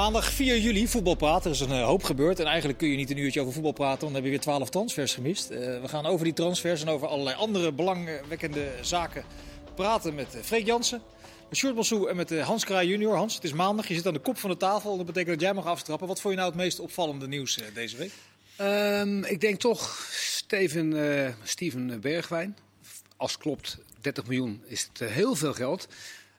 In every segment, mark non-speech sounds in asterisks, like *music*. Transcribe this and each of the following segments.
Maandag 4 juli, voetbalpraat. Er is een eh, hoop gebeurd. En eigenlijk kun je niet een uurtje over voetbal praten, want dan heb je weer 12 transfers gemist. Eh, we gaan over die transfers en over allerlei andere belangwekkende zaken praten met uh, Freek Jansen, met Sjoerd en met Hans Kraai junior. Hans, het is maandag. Je zit aan de kop van de tafel. Dat betekent dat jij mag aftrappen. Wat vond je nou het meest opvallende nieuws deze week? Um, ik denk toch Steven, Steven Bergwijn. Als klopt 30 miljoen is het heel veel geld.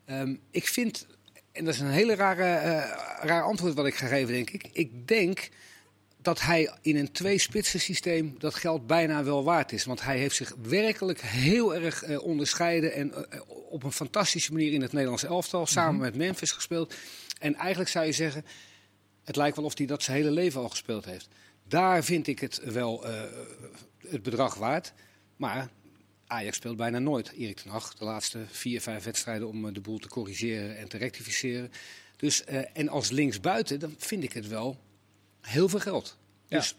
Um, ik vind en dat is een hele rare, uh, raar antwoord wat ik ga geven, denk ik. Ik denk dat hij in een twee-spitsen systeem dat geld bijna wel waard is. Want hij heeft zich werkelijk heel erg uh, onderscheiden en uh, op een fantastische manier in het Nederlandse elftal samen mm -hmm. met Memphis gespeeld. En eigenlijk zou je zeggen, het lijkt wel of hij dat zijn hele leven al gespeeld heeft. Daar vind ik het wel het bedrag waard. Maar Ajax speelt bijna nooit. Erik ten Hag, de laatste vier, vijf wedstrijden om de boel te corrigeren en te rectificeren. Dus, uh, en als linksbuiten, dan vind ik het wel heel veel geld. Ja. Dus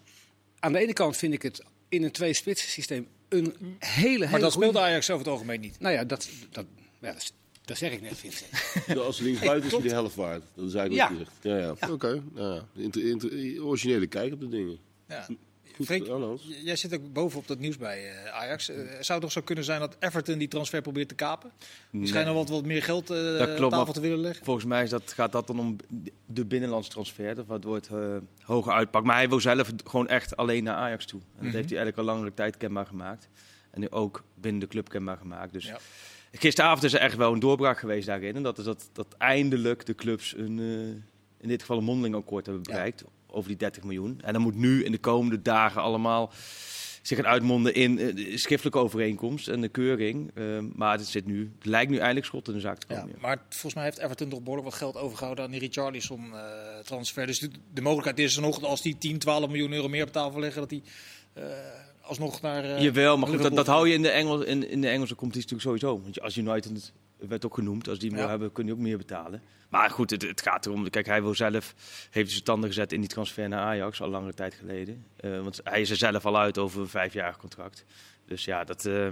aan de ene kant vind ik het in een twee-spitsen systeem een hele, Maar dat speelt Ajax over het algemeen niet. Nou ja, dat, dat, ja, dat, dat zeg ik net, Vincent. Ja, als *laughs* linksbuiten is hij de helft waard. Dat is eigenlijk wat je zegt. Ja, ja. ja. Oké. Okay. Ja. Inter, inter, originele kijk op de dingen. Ja. Freek, jij zit ook bovenop dat nieuws bij uh, Ajax. Uh, zou het toch zo kunnen zijn dat Everton die transfer probeert te kapen? Die nee. schijnen wat, wat meer geld uh, dat klopt, op tafel te willen leggen. Volgens mij is dat, gaat dat dan om de binnenlandse transfer. Dat wat wordt hoger uitpakt. Maar hij wil zelf gewoon echt alleen naar Ajax toe. En dat mm -hmm. heeft hij eigenlijk al langere tijd kenbaar gemaakt. En nu ook binnen de club kenbaar gemaakt. Dus ja. gisteravond is er echt wel een doorbraak geweest daarin. En dat is dat, dat eindelijk de clubs een, in dit geval een mondeling akkoord hebben bereikt. Ja over die 30 miljoen. En dan moet nu in de komende dagen allemaal zich gaan uitmonden in uh, schriftelijke overeenkomst en de keuring. Uh, maar het, zit nu, het lijkt nu eindelijk schot in de zaak te komen. Ja, maar volgens mij heeft Everton toch behoorlijk wat geld overgehouden aan die Richarlison uh, transfer. Dus de, de, mogelijkheid is er nog, als die 10, 12 miljoen euro meer op tafel leggen, dat die alsnog naar... Jawel, maar goed, dat, dat, hou je in de, Engels, in, in de Engelse competitie natuurlijk sowieso. Want als United werd ook genoemd. Als die hem ja. wil hebben, kun je ook meer betalen. Maar goed, het, het, gaat erom. Kijk, hij wil zelf, heeft zijn tanden gezet in die transfer naar Ajax al langere tijd geleden. Uh, want hij is er zelf al uit over een vijfjarig contract. Dus ja, dat, uh,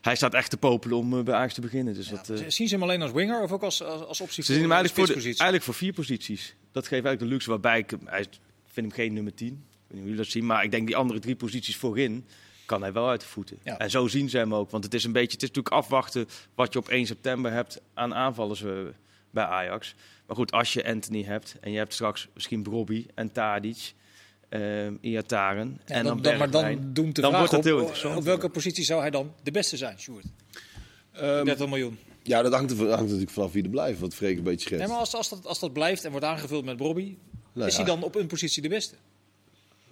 hij staat echt te popelen om uh, bij Ajax te beginnen. Dus ja, dat, zien ze hem alleen als winger of ook als, als, als optie ze zien hem eigenlijk voor, de, eigenlijk voor vier posities. Dat geeft eigenlijk de luxe waarbij ik, hij vind hem geen nummer 10. Ik weet niet hoe jullie dat zien, maar ik denk die andere drie posities voorin kan hij wel uit de voeten. Ja. En zo zien ze hem ook. Want het is een beetje, het is natuurlijk afwachten wat je op 1 september hebt aan aanvallers bij Ajax. Maar goed, als je Anthony hebt en je hebt straks misschien Brobby en Tadic. Uh, Iataren. Ja, en dan, maar dan doen te dan wordt het heel op, interessant. op welke positie zou hij dan de beste zijn, Sjoerd? Um, 30 miljoen. Ja, dat hangt, er, hangt natuurlijk vanaf wie er blijft, wat Freek een beetje schetst. Nee, maar als, als, dat, als dat blijft en wordt aangevuld met Brobby, nou, is ja. hij dan op een positie de beste?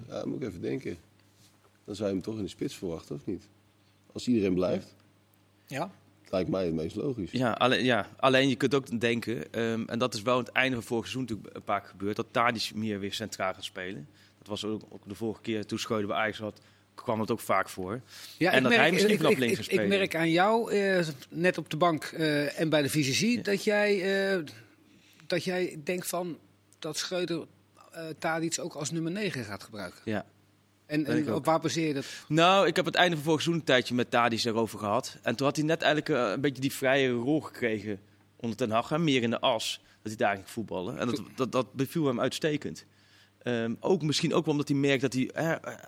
Ja, moet ik even denken dan zou je hem toch in de spits verwachten, of niet? Als iedereen blijft. Ja. Lijkt mij het meest logisch. Ja, alleen, ja, alleen je kunt ook denken, um, en dat is wel aan het einde van vorig seizoen natuurlijk een paar keer gebeurd, dat Tadic meer weer centraal gaat spelen. Dat was ook, ook de vorige keer toen Scheuden bij Ajax had, kwam het ook vaak voor. Ja, en dat merk, hij misschien ik, ik, links ik, gaat spelen. ik merk aan jou, uh, net op de bank uh, en bij de visie, ja. dat, jij, uh, dat jij denkt van dat Schreuder Tadic ook als nummer 9 gaat gebruiken. Ja, en, en op waar baseer je dat? Nou, ik heb het einde van vorig seizoen een tijdje met Tadis erover gehad. En toen had hij net eigenlijk uh, een beetje die vrije rol gekregen onder Ten Hag. Hè, meer in de as, dat hij daar ging voetballen. En dat, dat, dat beviel hem uitstekend. Um, ook misschien ook wel omdat hij merkt dat hij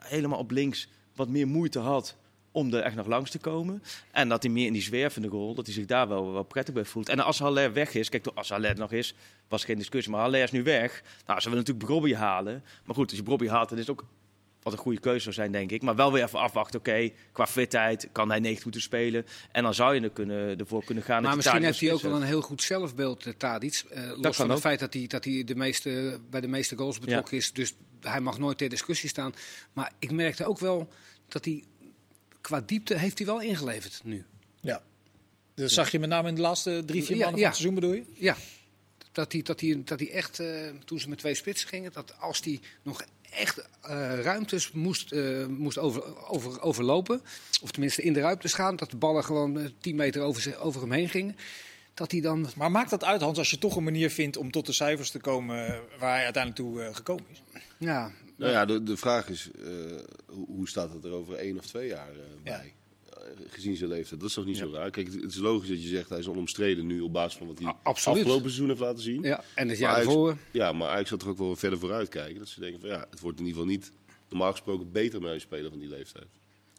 helemaal op links wat meer moeite had om er echt nog langs te komen. En dat hij meer in die zwervende rol, dat hij zich daar wel, wel prettig bij voelt. En als Haller weg is, kijk, als Haller nog is, was geen discussie, maar Haller is nu weg. Nou, ze willen natuurlijk Brobby halen. Maar goed, als je Brobby haalt, dan is het ook wat een goede keuze zou zijn, denk ik. Maar wel weer even afwachten. Oké, okay, qua fitheid kan hij 90 minuten spelen. En dan zou je er kunnen, ervoor kunnen gaan. Maar misschien heeft hij ook wel een heel goed zelfbeeld, uh, Tadic. Uh, los van ook. het feit dat hij, dat hij de meeste, bij de meeste goals betrokken ja. is. Dus hij mag nooit ter discussie staan. Maar ik merkte ook wel dat hij qua diepte heeft hij wel ingeleverd nu. Ja. Dat zag je met name in de laatste drie, vier maanden ja, ja. van het seizoen, bedoel je? Ja. Dat hij, dat hij, dat hij echt, uh, toen ze met twee spitsen gingen, dat als hij nog echt uh, ruimtes moest, uh, moest over, over, overlopen. Of tenminste in de ruimtes gaan. Dat de ballen gewoon uh, 10 meter over, over hem heen gingen. Dat hij dan... Maar maakt dat uit, Hans, als je toch een manier vindt om tot de cijfers te komen waar hij uiteindelijk toe gekomen is? Ja. Nou ja, de, de vraag is, hoe staat het er over één of twee jaar bij? Ja. Gezien zijn leeftijd. Dat is toch niet zo raar? Kijk, het is logisch dat je zegt hij is onomstreden nu op basis van wat hij A- absoluut. afgelopen seizoen heeft laten zien. Ja, en het jaar ervoor. Ja, maar Ajax zal toch ook wel verder vooruit kijken. Dat ze denken van ja, het wordt in ieder geval niet normaal gesproken beter met een speler van die leeftijd.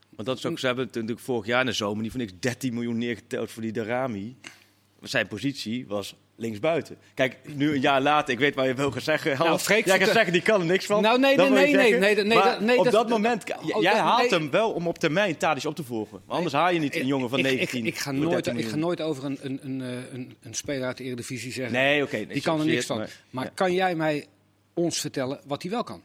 Want dat is ook, ze hebben het natuurlijk vorig jaar in de zomer niet voor niks 13 miljoen neergeteld voor die Darami. Zijn positie was linksbuiten. Kijk, nu een jaar later, ik weet waar je wil gaan zeggen. Nou, Freek, jij gaat zeggen, die kan er niks van. Nou, nee, nee, nee, nee, nee, nee, Maar dat- nee, op dat- moment, oh, jij dat- haalt nee. hem wel om op termijn Tadic op te volgen. Maar anders haal je niet een jongen van ik, 19. Ik, ik, ga nooit, 13 ik ga nooit over een, een, een, eh, een, een speler uit de Eredivisie zeggen. Nee, oké. die kan er niks van. maar- Maar ja. kan jij mij ons vertellen wat hij wel kan?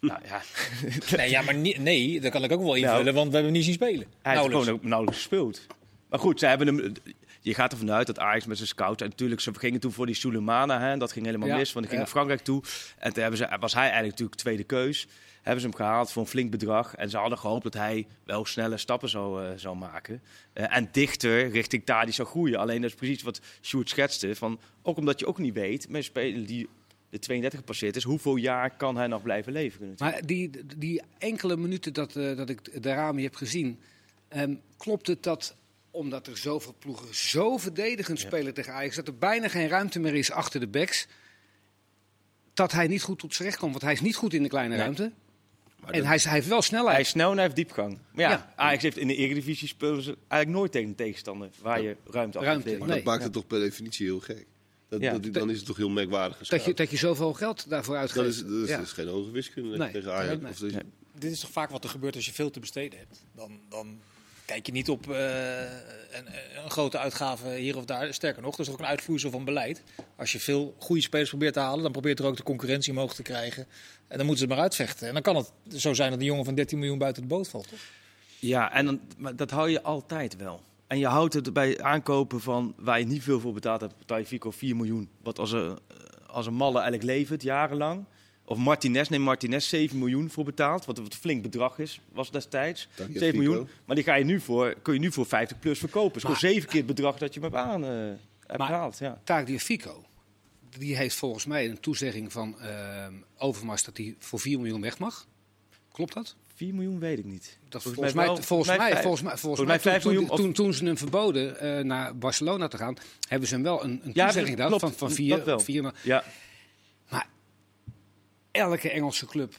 Nou ja, *laughs* Nee, ja, maar nee, dat kan ik ook wel invullen, Nou. want we hebben hem niet zien spelen. Hij heeft gewoon ook nauwelijks gespeeld. Maar goed, ze hebben hem. Je gaat ervan uit dat Ajax met zijn scouts. En natuurlijk, ze gingen toen voor die Souleymana. Hè, en dat ging helemaal Ja, mis, want die ging naar Frankrijk toe. En toen hebben ze, was hij eigenlijk natuurlijk tweede keus. Hebben ze hem gehaald voor een flink bedrag. En ze hadden gehoopt dat hij wel snelle stappen zou, eh, zou maken. Eh, en dichter richting Tadi zou groeien. Alleen dat is precies wat Sjoerd schetste. Van, ook omdat je ook niet weet, met een speler die de 32 gepasseerd is, hoeveel jaar kan hij nog blijven natuurlijk. Maar die, die enkele minuten dat, eh, dat ik de Rami heb gezien, ehm, klopt het dat omdat er zoveel ploegen zo verdedigend spelen tegen Ajax, dat er bijna geen ruimte meer is achter de backs, dat hij niet goed tot zijn recht komt. Want hij is niet goed in de kleine Nee. ruimte. Maar En dat- hij, is- hij heeft wel snelheid. Hij is snel en hij heeft diepgang. Maar ja, Ja. Ajax heeft in de Eredivisie spelen ze eigenlijk nooit tegen een tegenstander waar je ruimte af Ruimte, kunt maar nee. dat maakt het toch per definitie heel gek. Dat, Ja. dat, dan is het toch heel merkwaardig dat, je, dat je zoveel geld daarvoor uitgeeft. Dat is, dat is, Ja. dat is geen hoge wiskunde Nee. tegen Ajax. Nee. Of dat is- Nee. Dit is toch vaak wat er gebeurt als je veel te besteden hebt. Dan, dan kijk je niet op eh, een, een grote uitgave hier of daar. Sterker nog, dat is ook een uitvoersel van beleid. Als je veel goede spelers probeert te halen, dan probeert er ook de concurrentie omhoog te krijgen. En dan moeten ze het maar uitvechten. En dan kan het zo zijn dat een jongen van 13 miljoen buiten de boot valt. Toch? Ja, en dan, maar dat hou je altijd wel. En je houdt het bij aankopen van waar je niet veel voor betaald hebt. Betaal je Fico 4 miljoen. Wat als een, als een malle eigenlijk levert, jarenlang. Of Martinez, neem Martinez 7 miljoen voor betaald. Wat een flink bedrag is, was destijds. Dank je, 7 Fico. miljoen. Maar die ga je nu voor, kun je nu voor 50 plus verkopen. Dus gewoon 7 keer het bedrag dat je hem hebt aan eh, hebt Maar- gehaald. Ja. Taak Fico, die heeft volgens mij een toezegging van ehm, Overmars dat hij voor 4 miljoen weg mag. Klopt dat? 4 miljoen weet ik niet. Dat Volgens volgens, mij mij, wel- volgens, mij, vijf- volgens mij, volgens volgens mij, mij vijf toen, miljoen toen, of- toen, toen ze hem verboden eh, naar Barcelona te gaan, hebben ze hem wel een, een Ja, toezegging dat gedaan van, van Dat vier, wel. vier. Maar Ja, elke Engelse club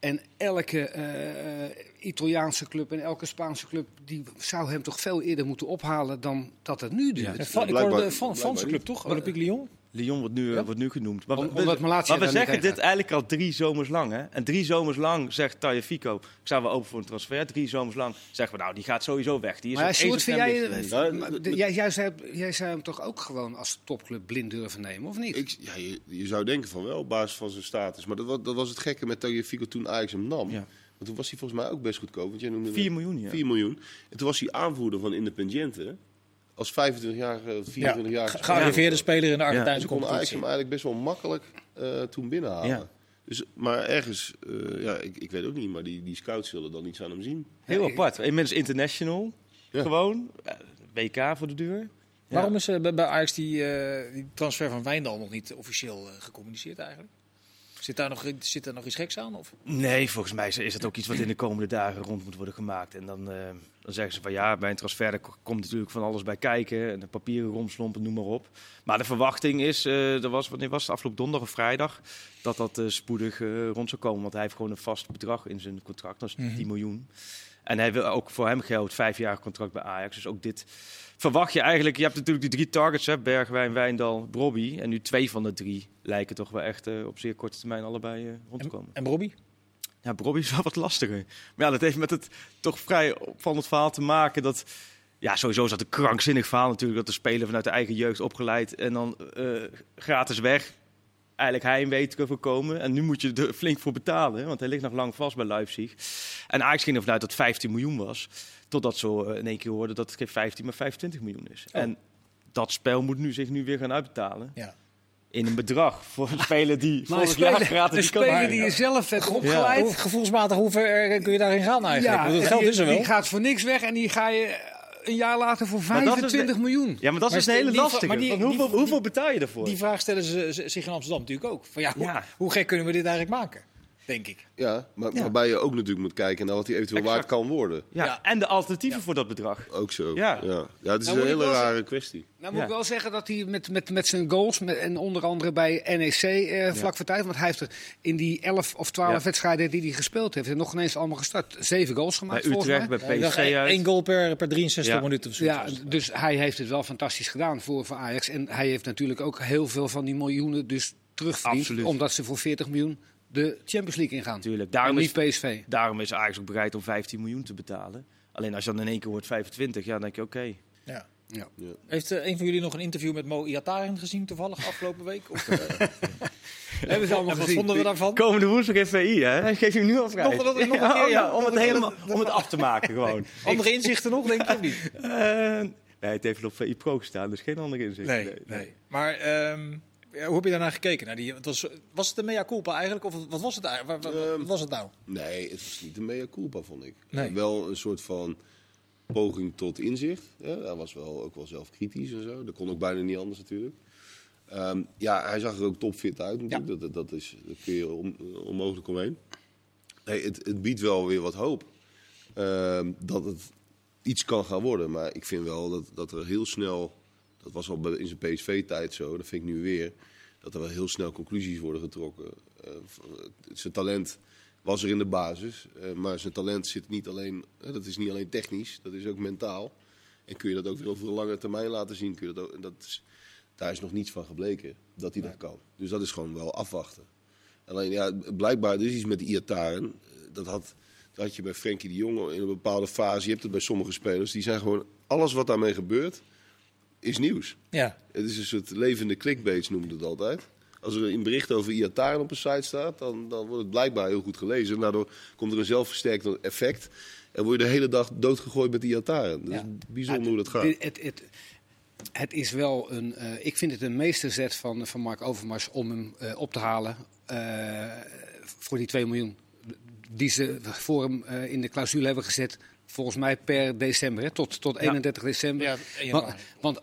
en elke eh, Italiaanse club en elke Spaanse club, die zou hem toch veel eerder moeten ophalen dan dat het nu duurt. Ja. En Van, ik hoorde van blijkbaar Franse club toch? Olympique Lyon? Lyon wordt nu, eh, Ja? wordt nu genoemd. Maar, Om- we- maar we zeggen dit eigenlijk al drie zomers lang. Hè? En drie zomers lang zegt Taya Fico, ik sta wel open voor een transfer. Drie zomers lang zeggen we nou, die gaat sowieso weg. Die is Maar Sjoerd, vind een jij, jij, jij, zou, jij zou hem toch ook gewoon als topclub blind durven nemen, of niet? Ik, ja, je, je zou denken van wel, op basis van zijn status. Maar dat, dat was het gekke met Tagliafico toen Ajax hem nam. Ja. Want toen was hij volgens mij ook best goedkoop. Want jij noemde 4 miljoen, ja. 4 miljoen. En toen was hij aanvoerder van Independiente. Als 25-jarige, 24 jaar. Ge- Gearriveerde speler in de Argentijnse Toen kon Ajax competitie. hem eigenlijk best wel makkelijk eh, toen binnenhalen. Ja. Dus, maar ergens, eh, ja, ik, ik weet ook niet, maar die, die scouts zullen dan iets aan hem zien. Heel Ja, ik- apart. Inmiddels international. Ja. Gewoon. Eh, WK voor de deur. Waarom is eh, bij Ajax die, eh, die transfer van Wijndal nog niet officieel gecommuniceerd eigenlijk? Zit daar, nog, zit daar nog iets geks aan? Of? Nee, volgens mij is het ook iets wat in de komende dagen rond moet worden gemaakt. En dan, eh, dan zeggen ze van ja, bij een transfer komt natuurlijk van alles bij kijken. En de papieren romslompen, noem maar op. Maar de verwachting is, eh er was, wanneer was het afgelopen donderdag of vrijdag, dat dat eh, spoedig rond zou komen. Want hij heeft gewoon een vast bedrag in zijn contract, dat is Mhm. 10 miljoen. En hij wil ook voor hem geldt vijf jaar contract bij Ajax. Dus ook dit verwacht je eigenlijk. Je hebt natuurlijk die drie targets, hè, Bergwijn, Wijndal, Brobby. En nu twee van de drie lijken toch wel echt eh, op zeer korte termijn allebei eh, rond te komen. En Robbie? Ja, Robbie is wel wat lastiger. Maar ja, dat heeft met het toch vrij opvallend verhaal te maken dat... Ja, sowieso is dat een krankzinnig verhaal natuurlijk. Dat de speler vanuit de eigen jeugd opgeleid en dan eh, gratis weg. Eigenlijk hij weet te voorkomen. En nu moet je er flink voor betalen. Want hij ligt nog lang vast bij Leipzig. En Ajax ging ervan uit dat 15 miljoen was. Totdat ze eh, in één keer hoorden dat het geen 15, maar 25 miljoen is. Oh. En dat spel moet nu zich nu weer gaan uitbetalen. Ja. In een bedrag voor een speler die *laughs* Maar een vorig jaar speler, gratis een kan speler die je zelf hebt opgeleid. gevoelsmatig, hoe ver eh, kun je daarin gaan eigenlijk? Want het en geld is er wel. die gaat voor niks weg en die ga je een jaar later voor Maar dat is 25 de- miljoen. Ja, maar dat Maar is een hele lastige. maar die- Want hoeveel, die- hoeveel betaal je ervoor? Die vraag stellen ze zich in Amsterdam natuurlijk ook. Van, ja, hoe, Ja. hoe gek kunnen we dit eigenlijk maken? Denk ik. Ja, maar waarbij je ook natuurlijk moet kijken naar wat hij eventueel waard kan worden. Ja, en de alternatieven voor dat bedrag. Ook zo. Ja, ja. ja het is nou, een hele rare kwestie. Nou moet ik wel zeggen dat hij met, met, met zijn goals, met, en onder andere bij NEC eh, vlak voor tijd, want hij heeft er in die 11 of 12 wedstrijden die hij gespeeld heeft, nog ineens allemaal gestart. Zeven goals gemaakt bij Utrecht, bij PSV uit. Eén goal per, per 63 minuten. Ja, dus hij heeft het wel fantastisch gedaan voor, voor Ajax. En hij heeft natuurlijk ook heel veel van die miljoenen dus terugverdiend, omdat ze voor 40 miljoen de Champions League ingaan. Tuurlijk, daarom niet is, PSV. Daarom is Ajax ook bereid om 15 miljoen te betalen. Alleen als je dan in één keer wordt 25, ja, dan denk je oké. Ja. Ja. Heeft uh, een van jullie nog een interview met Mo Iataren gezien toevallig afgelopen week? Of, uh... *laughs* Hebben ze allemaal Wat vonden we daarvan? Komende woensdag in VI, hè? Geef je hem nu al vrij. Nog, nog, nog ja, ja, om, het helemaal, om het af te maken *laughs* gewoon. Andere inzichten nog, denk ik, niet? Uh, *laughs* nee, het heeft op VI Pro gestaan, dus geen andere inzichten. Nee, nee. nee. Maar... Um, hoe heb je daarnaar gekeken? Naar die, het was, was het de mea culpa eigenlijk? Of wat was het, wat, wat ehm, was het nou? Nee, het was niet de mea culpa, vond ik. Nee. Wel een soort van poging tot inzicht. Ja, hij was wel, ook wel zelf kritisch en zo. Dat kon ook bijna niet anders natuurlijk. Um, ja, hij zag er ook topfit uit natuurlijk. Ja. Dat, dat, is, daar kun je on, onmogelijk omheen. Nee, het, het, biedt wel weer wat hoop. Um, dat het iets kan gaan worden. Maar ik vind wel dat, dat er heel snel... Dat was al in zijn PSV-tijd zo, dat vind ik nu weer... dat er wel heel snel conclusies worden getrokken. Uh, zijn talent was er in de basis. Uh, maar zijn talent zit niet alleen, uh, dat is niet alleen technisch, dat is ook mentaal. En kun je dat ook weer over een lange termijn laten zien. Kun je dat, ook, dat is, daar is nog niets van gebleken dat hij dat kan. Dus dat is gewoon wel afwachten. Alleen ja, blijkbaar er is iets met Iataren. Eh, dat had, dat had je bij Frenkie de Jong in een bepaalde fase. Je hebt het bij sommige spelers. Die zijn gewoon, alles wat daarmee gebeurt, is nieuws. Ja. Het is een soort levende clickbaits noemde het altijd als er een bericht over Iataren op een site staat, dan, dan wordt het blijkbaar heel goed gelezen. En daardoor komt er een zelfversterkend effect. En word je de hele dag doodgegooid met Iataren. Dat is bijzonder hoe dat gaat. Het, het, het, is wel een. Uh, ik vind het een meesterzet van, van Mark Overmars om hem uh, op te halen uh, voor die 2 miljoen. Die ze voor hem in de clausule hebben gezet. Volgens mij per december, hè, tot, tot 31 ja. december. Ja, want, want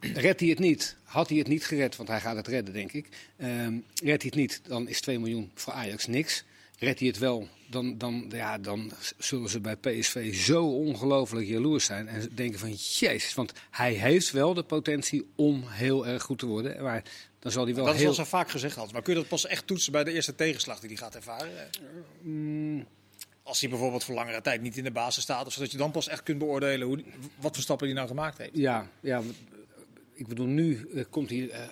redt hij het niet, had hij het niet gered, want hij gaat het redden, denk ik. Um, redt hij het niet, dan is 2 miljoen voor Ajax niks. Redt hij het wel, dan, dan, ja, dan zullen ze bij PSV zo ongelooflijk jaloers zijn. En denken van, jezus, want hij heeft wel de potentie om heel erg goed te worden. Maar dan zal hij wel dat heel... is al zo vaak gezegd. Maar kun je dat pas echt toetsen bij de eerste tegenslag die hij gaat ervaren? Mm. Als hij bijvoorbeeld voor langere tijd niet in de basis staat, of zodat je dan pas echt kunt beoordelen hoe, wat voor stappen hij nou gemaakt heeft. Ja, ja ik bedoel, nu uh, komt hij. Uh,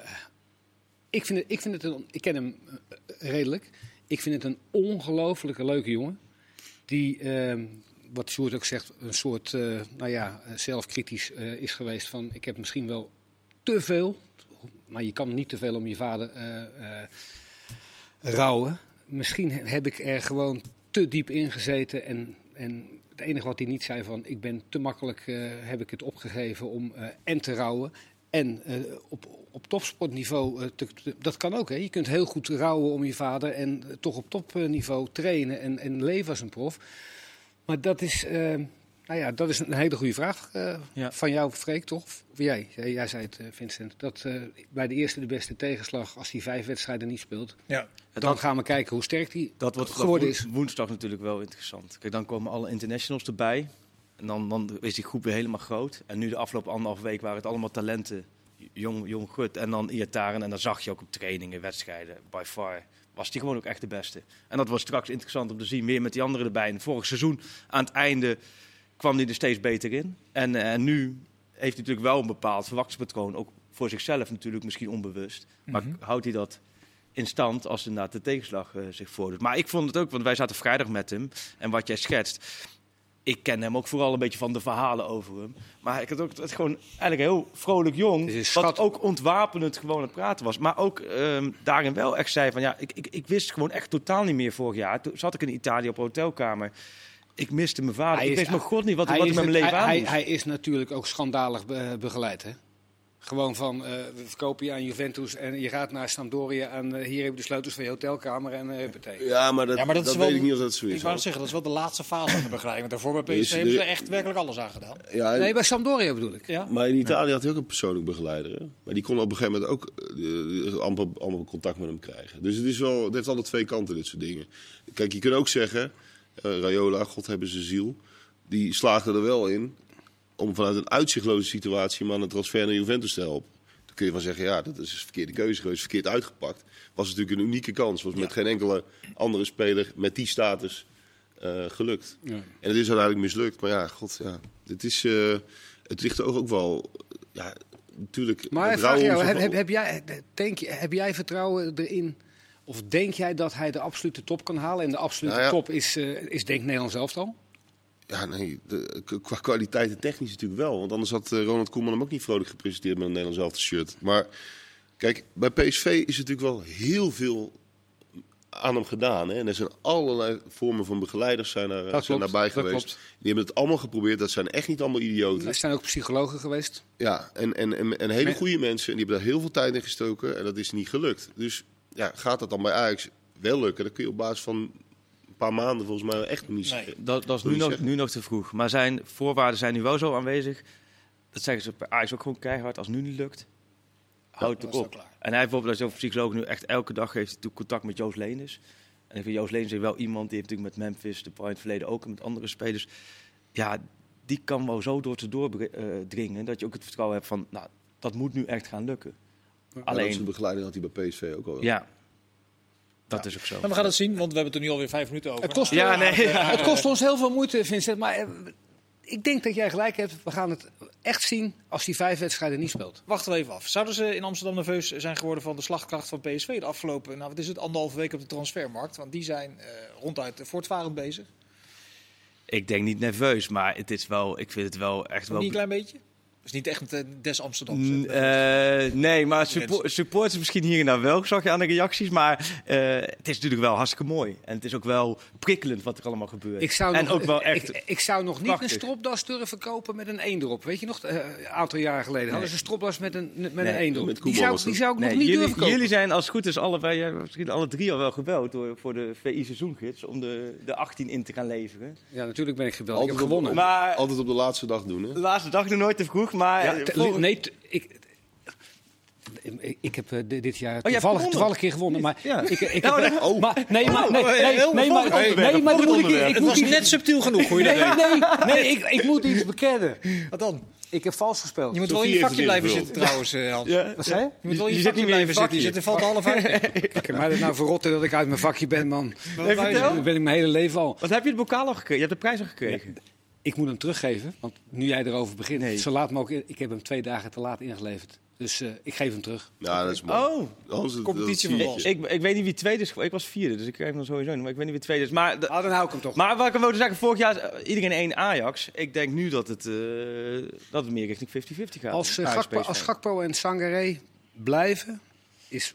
ik, vind het, ik, vind het een, ik ken hem uh, redelijk. Ik vind het een ongelooflijke leuke jongen. Die, ehm, wat Sjoerd ook zegt, een soort nou ja, zelfkritisch is geweest van... ik heb misschien wel te veel, maar je kan niet te veel om je vader rouwen. Misschien heb ik er gewoon te diep in gezeten en... en het enige wat hij niet zei van ik ben te makkelijk heb ik het opgegeven om en te rouwen en uh, op, op topsportniveau, uh, te, te, dat kan ook. Hè. Je kunt heel goed rouwen om je vader en uh, toch op topniveau trainen en, en leven als een prof. Maar dat is, nou ja, dat is een hele goede vraag ja. van jou, Freek, toch? Of jij? Jij, jij zei het, Vincent. Dat bij de eerste de beste tegenslag, als hij vijf wedstrijden niet speelt, ja. dan dat, gaan we kijken hoe sterk hij dat wordt geworden is. Woensdag natuurlijk wel interessant. Kijk, dan komen alle internationals erbij. En dan, dan is die groep weer helemaal groot. En nu de afgelopen anderhalf week waren het allemaal talenten. Jong, jong goed. En dan Iataren. En dan zag je ook op trainingen, wedstrijden, by far. Was die gewoon ook echt de beste. En dat was straks interessant om te zien. Meer met die anderen erbij. En vorig seizoen, aan het einde, kwam hij er steeds beter in. En, en eh, nu heeft hij natuurlijk wel een bepaald verwachtingspatroon. Ook voor zichzelf natuurlijk misschien onbewust. Maar mm -hmm. houdt hij dat in stand als inderdaad de tegenslag uh, zich voordoet. Maar ik vond het ook, want wij zaten vrijdag met hem. En wat jij schetst ik ken hem ook vooral een beetje van de verhalen over hem. Maar ik had ook het gewoon eigenlijk heel vrolijk jong. Wat ook ontwapenend gewoon het praten was. Maar ook um, daarin wel echt zei van ja, ik, ik, ik wist gewoon echt totaal niet meer vorig jaar. Toen zat ik in Italië op een hotelkamer. Ik miste mijn vader. Hij ik wist mijn god niet wat, wat ik met mijn leven aan hij, hij, is natuurlijk ook schandalig begeleid, hè? Gewoon van, uh, we verkopen je aan Juventus en je gaat naar Sampdoria en uh, hier heb je de sleutels van je hotelkamer en uh, Ja, maar dat, ja, maar dat, dat weet ik niet of dat zo is. Ik wou zeggen, dat is wel de laatste fase van de begeleiding. Want daarvoor bij PSV hebben ze echt werkelijk alles aan gedaan. Ja, nee, bij Sampdoria bedoel ik. Ja? Maar in Italië had hij ook een persoonlijk begeleider. Hè? Maar die kon op een gegeven moment ook amper, amper contact met hem krijgen. Dus het, is wel, het heeft alle twee kanten, dit soort dingen. Kijk, je kunt ook zeggen, Rayola, God hebben ze ziel, die slaagde er wel in om vanuit een uitzichtloze situatie maar een transfer naar Juventus te helpen. Dan kun je van zeggen, ja, dat is een verkeerde keuze geweest, verkeerd uitgepakt. Was natuurlijk een unieke kans. Was met geen enkele andere speler met die status uh, gelukt. Ja. En het is uiteindelijk mislukt. Maar ja, god, ja. Het, is, uh, het ligt ook, ook wel, ja, natuurlijk... Maar vraag jou, heb, heb, jij, denk, heb jij vertrouwen erin... Of denk jij dat hij de absolute top kan halen? En de absolute nou ja. top is, uh, is denk Nederland zelf dan? Ja, nee, de, qua kwaliteit en technisch natuurlijk wel. Want anders had Ronald Koeman hem ook niet vrolijk gepresenteerd met een Nederlands elftal shirt. Maar kijk, bij PSV is natuurlijk wel heel veel aan hem gedaan. Hè? En er zijn allerlei vormen van begeleiders zijn, er, zijn daarbij geweest. Die hebben het allemaal geprobeerd. Dat zijn echt niet allemaal idioten. Er zijn ook psychologen geweest. Ja, en, en, en, en hele goede mensen. En die hebben daar heel veel tijd in gestoken. En dat is niet gelukt. Dus ja, gaat dat dan bij Ajax wel lukken? Dan kun je op basis van paar maanden volgens mij echt niet nee, Dat, dat is nu nog, nu nog te vroeg. Maar zijn voorwaarden zijn nu wel zo aanwezig. Dat zeggen ze bij Ajax ook gewoon keihard. Als het nu niet lukt, houd het op. En hij bijvoorbeeld als psycholoog nu echt elke dag heeft contact met Joost Leenis. En ik vind Joost Leenis is wel iemand die heeft natuurlijk met Memphis, de Point verleden ook en met andere spelers. Ja, die kan wel zo door te doordringen dat je ook het vertrouwen hebt van, nou, dat moet nu echt gaan lukken. Alleen de begeleiding had hij bij PSV ook al. Ja, dat is ook zo. En we gaan het zien, want we hebben het er nu alweer vijf minuten over. Het kost, ja, nee, *laughs* het kost ons heel veel moeite, Vincent. Maar eh, ik denk dat jij gelijk hebt. We gaan het echt zien als die vijf wedstrijden niet speelt. Wachten we even af. Zouden ze in Amsterdam nerveus zijn geworden van de slagkracht van PSV de afgelopen, nou wat is het, anderhalve week op de transfermarkt? Want die zijn uh, ronduit voortvarend bezig. Ik denk niet nerveus, maar het is wel, ik vind het wel echt wel... Niet een klein beetje? Is niet echt een des Amsterdam. Uh, nee, maar support, supporters misschien hier en daar wel, zag je aan de reacties. Maar uh, het is natuurlijk wel hartstikke mooi. En het is ook wel prikkelend wat er allemaal gebeurt. Ik zou en nog, ook wel echt ik, ik zou nog niet een stropdas durven kopen met een eendrop. Weet je nog, uh, een aantal jaar geleden nee. hadden ze een stropdas met een, met nee, een eendrop. Die zou, die zou ik nee, nog niet jullie, durven kopen. Jullie zijn als het goed is allebei, misschien alle drie al wel gebeld door, voor de VI seizoengids. Om de, de 18 in te gaan leveren. Ja, natuurlijk ben ik gebeld. Altijd ik heb gewonnen. Maar, altijd op de laatste dag doen, hè? De laatste dag nog nooit te vroeg, maar... Ja, nee, ik, ik heb uh, dit jaar oh, toevallig, toevallig een keer gewonnen, maar ja. ik, ik *laughs* heb, oh, oh. maar, nee, maar, nee, nee, nee, nee, maar, nee, maar moet ik, ik het was net subtiel genoeg, hoor je nee, nee, nee, ik, ik moet iets bekennen. Wat dan? Ik heb vals gespeeld. Je moet wel in je vakje blijven zitten trouwens, uh, Hans. Ja. Wat zei je? Je moet wel in je, je vakje blijven zitten. Je zit er valt half uit. Ik heb mij er nou verrotten dat ik uit mijn vakje ben, man. Dat ben ik mijn hele leven al. Wat heb je het bokaal al gekregen? Je hebt de prijs al gekregen. Ik moet hem teruggeven, want nu jij erover begint, nee. zo laat mogelijk. Ik heb hem twee dagen te laat ingeleverd. Dus uh, ik geef hem terug. Ja, dat is mooi. Oh, competitie van ik, ik, ik, weet niet wie tweede is. Ik was vierde, dus ik krijg hem sowieso niet. Maar ik weet niet wie tweede is. Maar de, ah, dan hou ik hem toch. Maar wat ik wilde zeggen, vorig jaar uh, iedereen één Ajax. Ik denk nu dat het, uh, dat het meer richting 50-50 gaat. Als, uh, Gakpo, als Gakpo en Sangaré blijven, is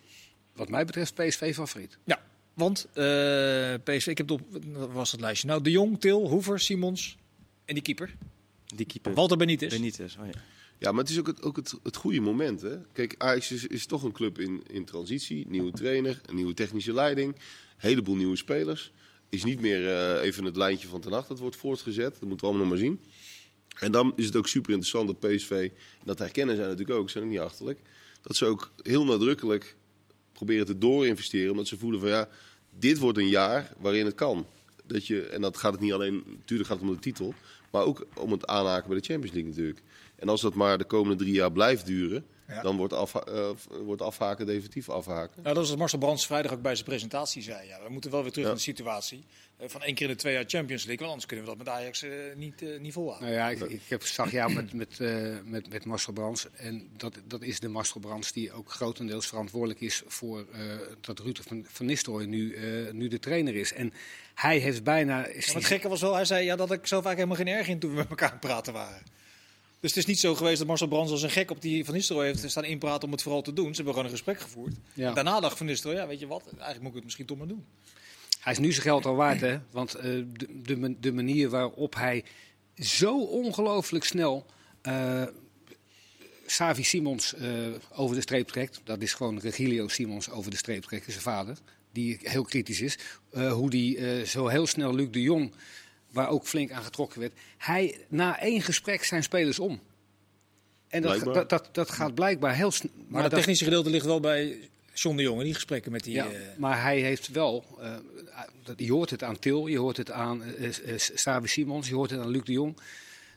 wat mij betreft PSV favoriet. Ja, want PSV, ik heb op, was het lijstje. Nou, De Jong, Til, Hoever, Simons, en die keeper? Die keeper. Walter Benitez. Benitez, oh ja. Ja, maar het is ook het, ook het, het goede moment. Hè? Kijk, Ajax is, is toch een club in, in transitie. Nieuwe trainer, een nieuwe technische leiding. Een heleboel nieuwe spelers. Is niet meer uh, even het lijntje van ten nacht dat wordt voortgezet. Dat moeten we allemaal nog maar zien. En dan is het ook super interessant dat PSV, dat herkennen zij natuurlijk ook, zijn ook niet achterlijk. Dat ze ook heel nadrukkelijk proberen te doorinvesteren. Omdat ze voelen van ja, dit wordt een jaar waarin het kan. Dat je, en dat gaat het niet alleen, natuurlijk gaat het om de titel, maar ook om het aanhaken bij de Champions League natuurlijk. En als dat maar de komende drie jaar blijft duren, dan wordt, af, uh, wordt afhaken definitief afhaken. Nou, dat is wat Marcel Brands vrijdag ook bij zijn presentatie zei. Ja, we moeten wel weer terug ja. in de situatie uh, van één keer in de twee jaar Champions League. Want anders kunnen we dat met Ajax uh, niet, niet volhouden. Nou ja, ik, ik heb, zag jou met, met, met, met Marcel Brands. En dat, dat is de Marcel Brands die ook grotendeels verantwoordelijk is voor dat Ruud van, van Nistelrooy nu, nu de trainer is. En hij heeft bijna... Ja, het gekke was wel, hij zei ja, dat ik zo vaak helemaal geen erg in toen we met elkaar praten waren. Dus het is niet zo geweest dat Marcel Brands als een gek op die Van Nistelrooy heeft staan inpraten om het vooral te doen. Ze hebben gewoon een gesprek gevoerd. Ja. Daarna dacht Van Nistelrooy, ja weet je wat, eigenlijk moet ik het misschien toch maar doen. Hij is nu zijn geld al waard, hè? Want uh, de, de, de, manier waarop hij zo ongelooflijk snel uh, Savi Simons uh, over de streep trekt. Dat is gewoon Regilio Simons over de streep trekken, zijn vader. Die heel kritisch is. Hoe die zo heel snel Luc de Jong, waar ook flink aan getrokken werd. Hij, na één gesprek zijn spelers om. En dat, dat, dat, dat, gaat blijkbaar heel snel. Maar, maar het technische gedeelte ligt wel bij John de Jong, die gesprekken met die... Ja, maar hij heeft wel... je hoort het aan Til, je hoort het aan Savi Simons, je hoort het aan Luc de Jong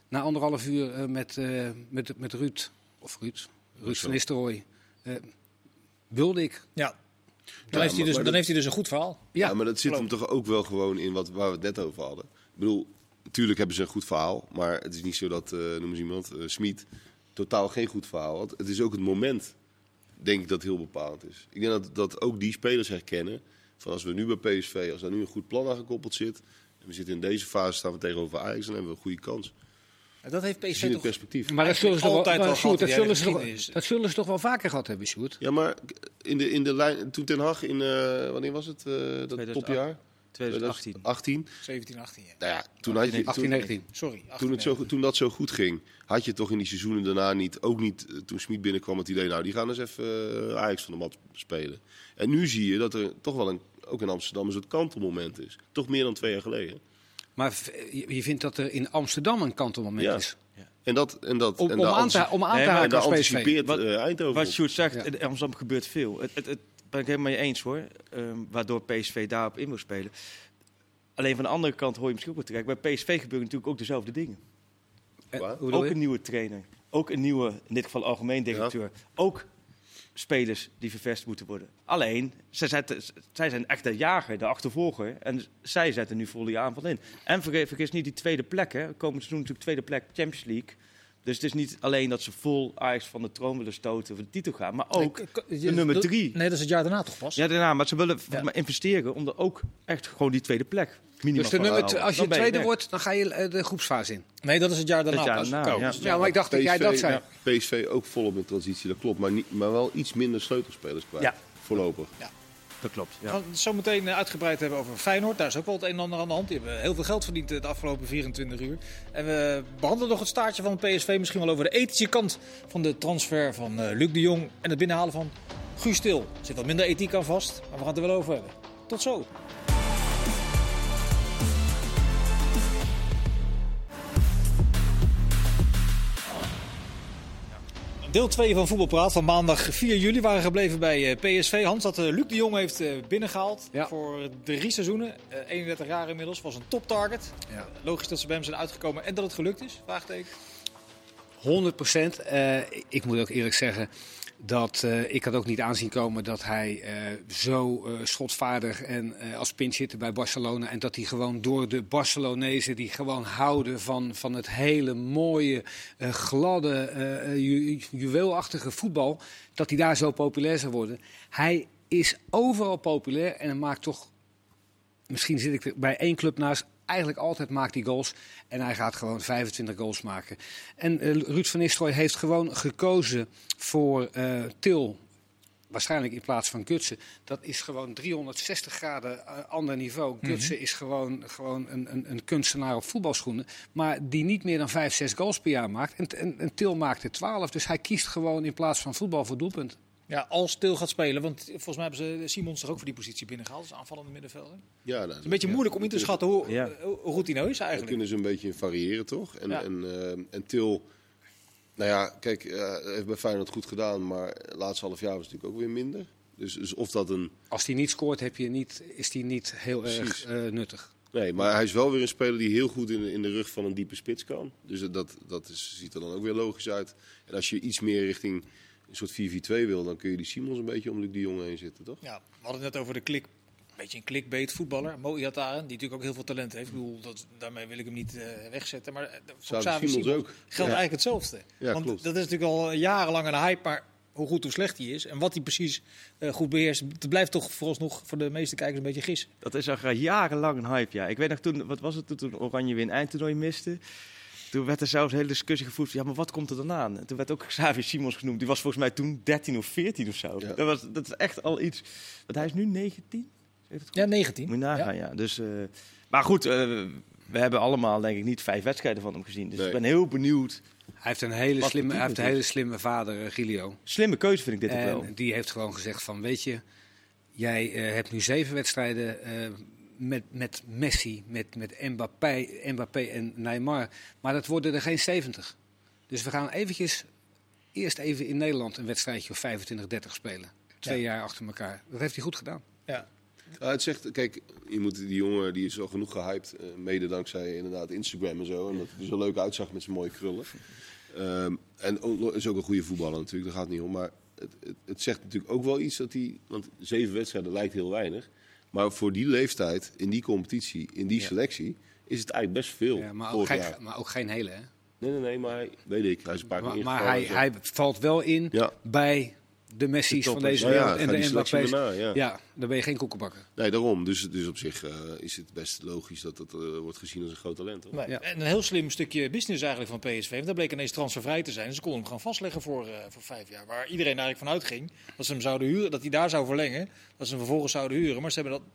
na anderhalf uur uh, met, uh, met, met Ruud, of Ruud, Ruud van Nistelrooy, uh, wilde ik. Ja. Dan, heeft, hij dus, dan heeft hij dus een goed verhaal. Ja, ja maar dat zit hem toch ook wel gewoon in wat, waar we het net over hadden. Ik bedoel, natuurlijk hebben ze een goed verhaal, maar het is niet zo dat, noem eens iemand, Smit, totaal geen goed verhaal had. Het is ook het moment, denk ik, dat heel bepalend is. Ik denk dat, dat ook die spelers herkennen, van als we nu bij PSV, als daar nu een goed plan aan gekoppeld zit, en we zitten in deze fase, staan we tegenover Ajax, dan hebben we een goede kans. Dat heeft PSV toch... perspectief. Maar dat zullen, ze toch wel, dat, zullen ze toch, dat zullen ze toch wel vaker gehad hebben, Sjoerd? Ja, maar in de, in de lijn, toen Ten Hag in, uh, wanneer was het, uh, dat topjaar? 2018. 18. 17, 18. Ja. Nou ja, toen had je, 18, 19. Sorry. 18, toen, het zo, toen dat zo goed ging, had je toch in die seizoenen daarna niet, ook niet uh, toen Smit binnenkwam, het idee, nou die gaan eens even uh, Ajax van de mat spelen. En nu zie je dat er toch wel een, ook in Amsterdam een soort kantelmoment is. Toch meer dan twee jaar geleden. Maar je vindt dat er in Amsterdam een kantelmoment ja. is? En dat, en dat, om, en om, aan te, om aan te haken als anticipeert wat, uh, Eindhoven. Wat Sjoerd zegt, ja. in Amsterdam gebeurt veel. Het, het, het ben ik helemaal mee eens hoor. Um, waardoor PSV daarop in moet spelen. Alleen van de andere kant hoor je misschien ook wat terecht. Bij PSV gebeuren natuurlijk ook dezelfde dingen. Uh, ook een nieuwe trainer. Ook een nieuwe, in dit geval algemeen directeur. Ja. Ook spelers die vervest moeten worden. Alleen, zij, zetten, zij zijn echt de jager, de achtervolger. En zij zetten nu volle aanval in. En vergeet, vergis niet die tweede plek. Hè. Komend seizoen natuurlijk tweede plek Champions League. Dus het is niet alleen dat ze vol Ajax van de troon willen stoten voor de titel gaan, maar ook nee, de nummer drie. Nee, dat is het jaar daarna toch pas? Ja, daarna. Maar ze willen ja. maar investeren om er ook echt gewoon die tweede plek dus de nummer als je tweede wordt, dan ga je de groepsfase in. Nee, dat is het jaar daarna. Het jaar daarna ja. ja. maar ik dacht PSV, dat jij dat zei. PSV ook volop in transitie, dat klopt. Maar, niet, maar wel iets minder sleutelspelers kwijt. Ja. Voorlopig. Ja. Dat klopt. Ja. We gaan het zo meteen uitgebreid hebben over Feyenoord. Daar is ook wel het een en ander aan de hand. Die hebben heel veel geld verdiend de afgelopen 24 uur. En we behandelen nog het staartje van PSV. Misschien wel over de ethische kant van de transfer van uh, Luc de Jong. En het binnenhalen van Guus Stil. Er zit wat minder ethiek aan vast, maar we gaan het er wel over hebben. Tot zo. Deel 2 van Voetbalpraat van maandag 4 juli waren gebleven bij PSV. Hans dat Luc de Jong heeft binnengehaald ja. voor drie seizoenen. 31 jaar inmiddels, was een toptarget. Ja. Logisch dat ze bij hem zijn uitgekomen en dat het gelukt is? Vraagteken. 100 procent. Uh, ik moet ook eerlijk zeggen dat uh, ik had ook niet aanzien komen dat hij uh, zo uh, schotvaardig en als pinchitter bij Barcelona en dat hij gewoon door de Barcelonezen die gewoon houden van, van het hele mooie, gladde, ju juweelachtige voetbal, dat hij daar zo populair zou worden. Hij is overal populair en maakt toch, misschien zit ik bij één club naast, eigenlijk altijd maakt hij goals. En hij gaat gewoon 25 goals maken. En uh, Ruud van Nistelrooy heeft gewoon gekozen voor uh, Til. Waarschijnlijk in plaats van Gutsen. Dat is gewoon 360 graden uh, ander niveau. Mm -hmm. Gutsen is gewoon, gewoon een, een, een, kunstenaar op voetbalschoenen. Maar die niet meer dan 5, 6 goals per jaar maakt. En, en, en Til maakt er 12. Dus hij kiest gewoon in plaats van voetbal voor doelpunt. Ja, als Til gaat spelen. Want volgens mij hebben ze Simons toch ook voor die positie binnengehaald. Als aanvallende middenvelder. Ja, dat, het is een beetje ja, moeilijk om in te schatten hoe, ja. hoe, hoe goed hij nou is eigenlijk. Daar kunnen ze een beetje variëren, toch? En, ja. en, uh, en Til... Nou ja, kijk, uh, heeft bij Feyenoord goed gedaan. Maar het laatste half jaar was natuurlijk ook weer minder. Dus, dus of dat een... Als hij niet scoort, heb je niet, is hij niet heel Precies. erg uh, nuttig. Nee, maar hij is wel weer een speler die heel goed in de, in de rug van een diepe spits kan. Dus dat, dat is, ziet er dan ook weer logisch uit. En als je iets meer richting een soort 4-4-2 wil, dan kun je die Simons een beetje om Luc de Jong heen zitten, toch? Ja, we hadden het net over de klik. Een beetje een clickbait voetballer, Mo Iataren, die natuurlijk ook heel veel talent heeft. Ik bedoel, dat, daarmee wil ik hem niet uh, wegzetten. Maar uh, voor Xavi Simons ook. geldt ja. eigenlijk hetzelfde. Ja, Want klopt. dat is natuurlijk al jarenlang een hype, maar hoe goed hoe slecht hij is en wat hij precies uh, goed beheerst, het blijft toch vooralsnog voor de meeste kijkers een beetje gis. Dat is al jarenlang een hype, ja. Ik weet nog toen, wat was het toen Oranje weer een eindtoernooi miste? Toen werd er zelfs een hele discussie gevoerd. Ja, maar wat komt er dan aan? Toen werd ook Xavi Simons genoemd. Die was volgens mij toen 13 of 14 of zo. Ja. Dat, was, dat is echt al iets. Want hij is nu 19? Ja, 19. Moet je nagaan, ja. ja. Dus, uh, maar goed, uh, we hebben allemaal denk ik niet vijf wedstrijden van hem gezien. Dus Nee. ik ben heel benieuwd. Hij heeft een hele, Wat slimme, hij heeft een hele slimme vader, eh, Gilio. Slimme keuze vind ik dit ook wel. Die heeft gewoon gezegd van, weet je, jij eh, hebt nu zeven wedstrijden eh, met, met Messi, met, met Mbappé, Mbappé en Neymar. Maar dat worden er geen 70. Dus we gaan eventjes, eerst even in Nederland een wedstrijdje of 25, 30 spelen. Twee jaar achter elkaar. Dat heeft hij goed gedaan. Ja. Het zegt, kijk, je moet die jongen die is al genoeg gehyped, eh, mede dankzij inderdaad Instagram en zo. En dat hij er zo leuk uitzag met zijn mooie krullen. Ehm, en ook, is ook een goede voetballer natuurlijk, daar gaat het niet om. Maar het, het, het zegt natuurlijk ook wel iets dat hij, want zeven wedstrijden lijkt heel weinig. Maar voor die leeftijd, in die competitie, in die selectie, is het eigenlijk best veel. Ja, maar, ook geen, jaar. maar ook geen hele, hè? Nee, nee, nee, maar hij- weet ik, hij is een paar keer Maar, maar ingevallen hij, hij valt wel in bij de Messi's De van deze Ja, ja, wereld en de Mbappé's. erna, ja. Ja, dan ben je geen koekenbakker. Nee, daarom. Dus, dus op zich eh, is het best logisch dat het eh, wordt gezien als een groot talent. Hoor. Nee. Ja. En een heel slim stukje business eigenlijk van PSV. Want daar bleek ineens transfervrij te zijn. Ze konden hem gewoon vastleggen voor, eh, voor vijf jaar. Waar iedereen eigenlijk van uitging dat ze hem zouden huren, dat hij daar zou verlengen. Dat ze hem vervolgens zouden huren. Maar ze hebben dat.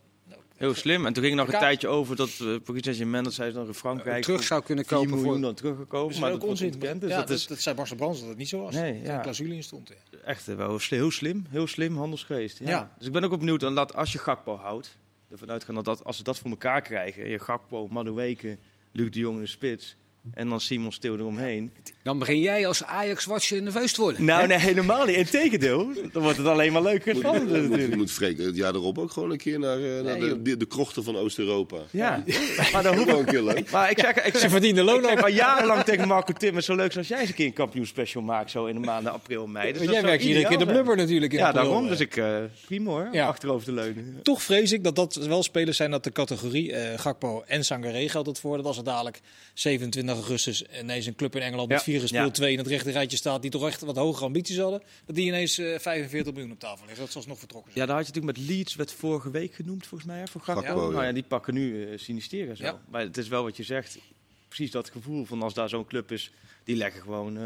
Heel slim. En toen ging nog een tijdje over dat uh, Paris Saint-Germain, dat zij ze nog in Frankrijk terug zou kunnen 4 kopen miljoen voor... dan teruggekomen. Maar ook dat onzin. Dus ja, dat dat, is dat zei Marcel Brands dat het niet zo was. Nee, dat ja. een clausule in stond. Ja. echt eh, wel heel slim. Heel slim, handelsgeest. Ja. Ja. Dus ik ben ook wel benieuwd, dan laat, als je Gakpo houdt, ervan uitgaan dat, dat als ze dat voor elkaar krijgen, je Gakpo, Madueke, Luc de Jong in de spits en dan Simon Stil eromheen. Dan begin jij als Ajax-watcher nerveus te worden. Nou, nee, helemaal niet. Integendeel, dan wordt het alleen maar leuker Moet, spannender moet, natuurlijk. moet Freek het jaar erop ook gewoon een keer naar, eh, naar de, de, de krochten van Oost-Europa. Ja, *laughs* maar dan hoef Gewoon killen. *laughs* Maar ik zeg, ik Ze verdienen loon ik ook. maar jarenlang tegen Marco Tim, zo leuk als jij eens een keer een kampioenspecial maakt, zo in de maanden april, mei. Dus jij werkt iedere keer de blubber natuurlijk. In Ja, april, daarom. eh. Dus ik, eh prima hoor, Ja. achterover te leunen. Toch vrees ik dat dat wel spelers zijn dat de categorie eh Gakpo en Sangaré geldt het voor. Dat als er dadelijk 27 augustus ineens een club in Engeland met vier gespeeld ja. twee in het rechte rijtje staat die toch echt wat hogere ambities hadden, dat die ineens eh, 45 miljoen op tafel liggen. Dat zal nog vertrokken zijn. Ja, daar had je natuurlijk met Leeds, werd vorige week genoemd volgens mij, hè, voor Gakpo. Nou ja. die pakken nu uh, Sinistera zo. Ja. Maar het is wel wat je zegt, precies dat gevoel van als daar zo'n club is, die leggen gewoon eh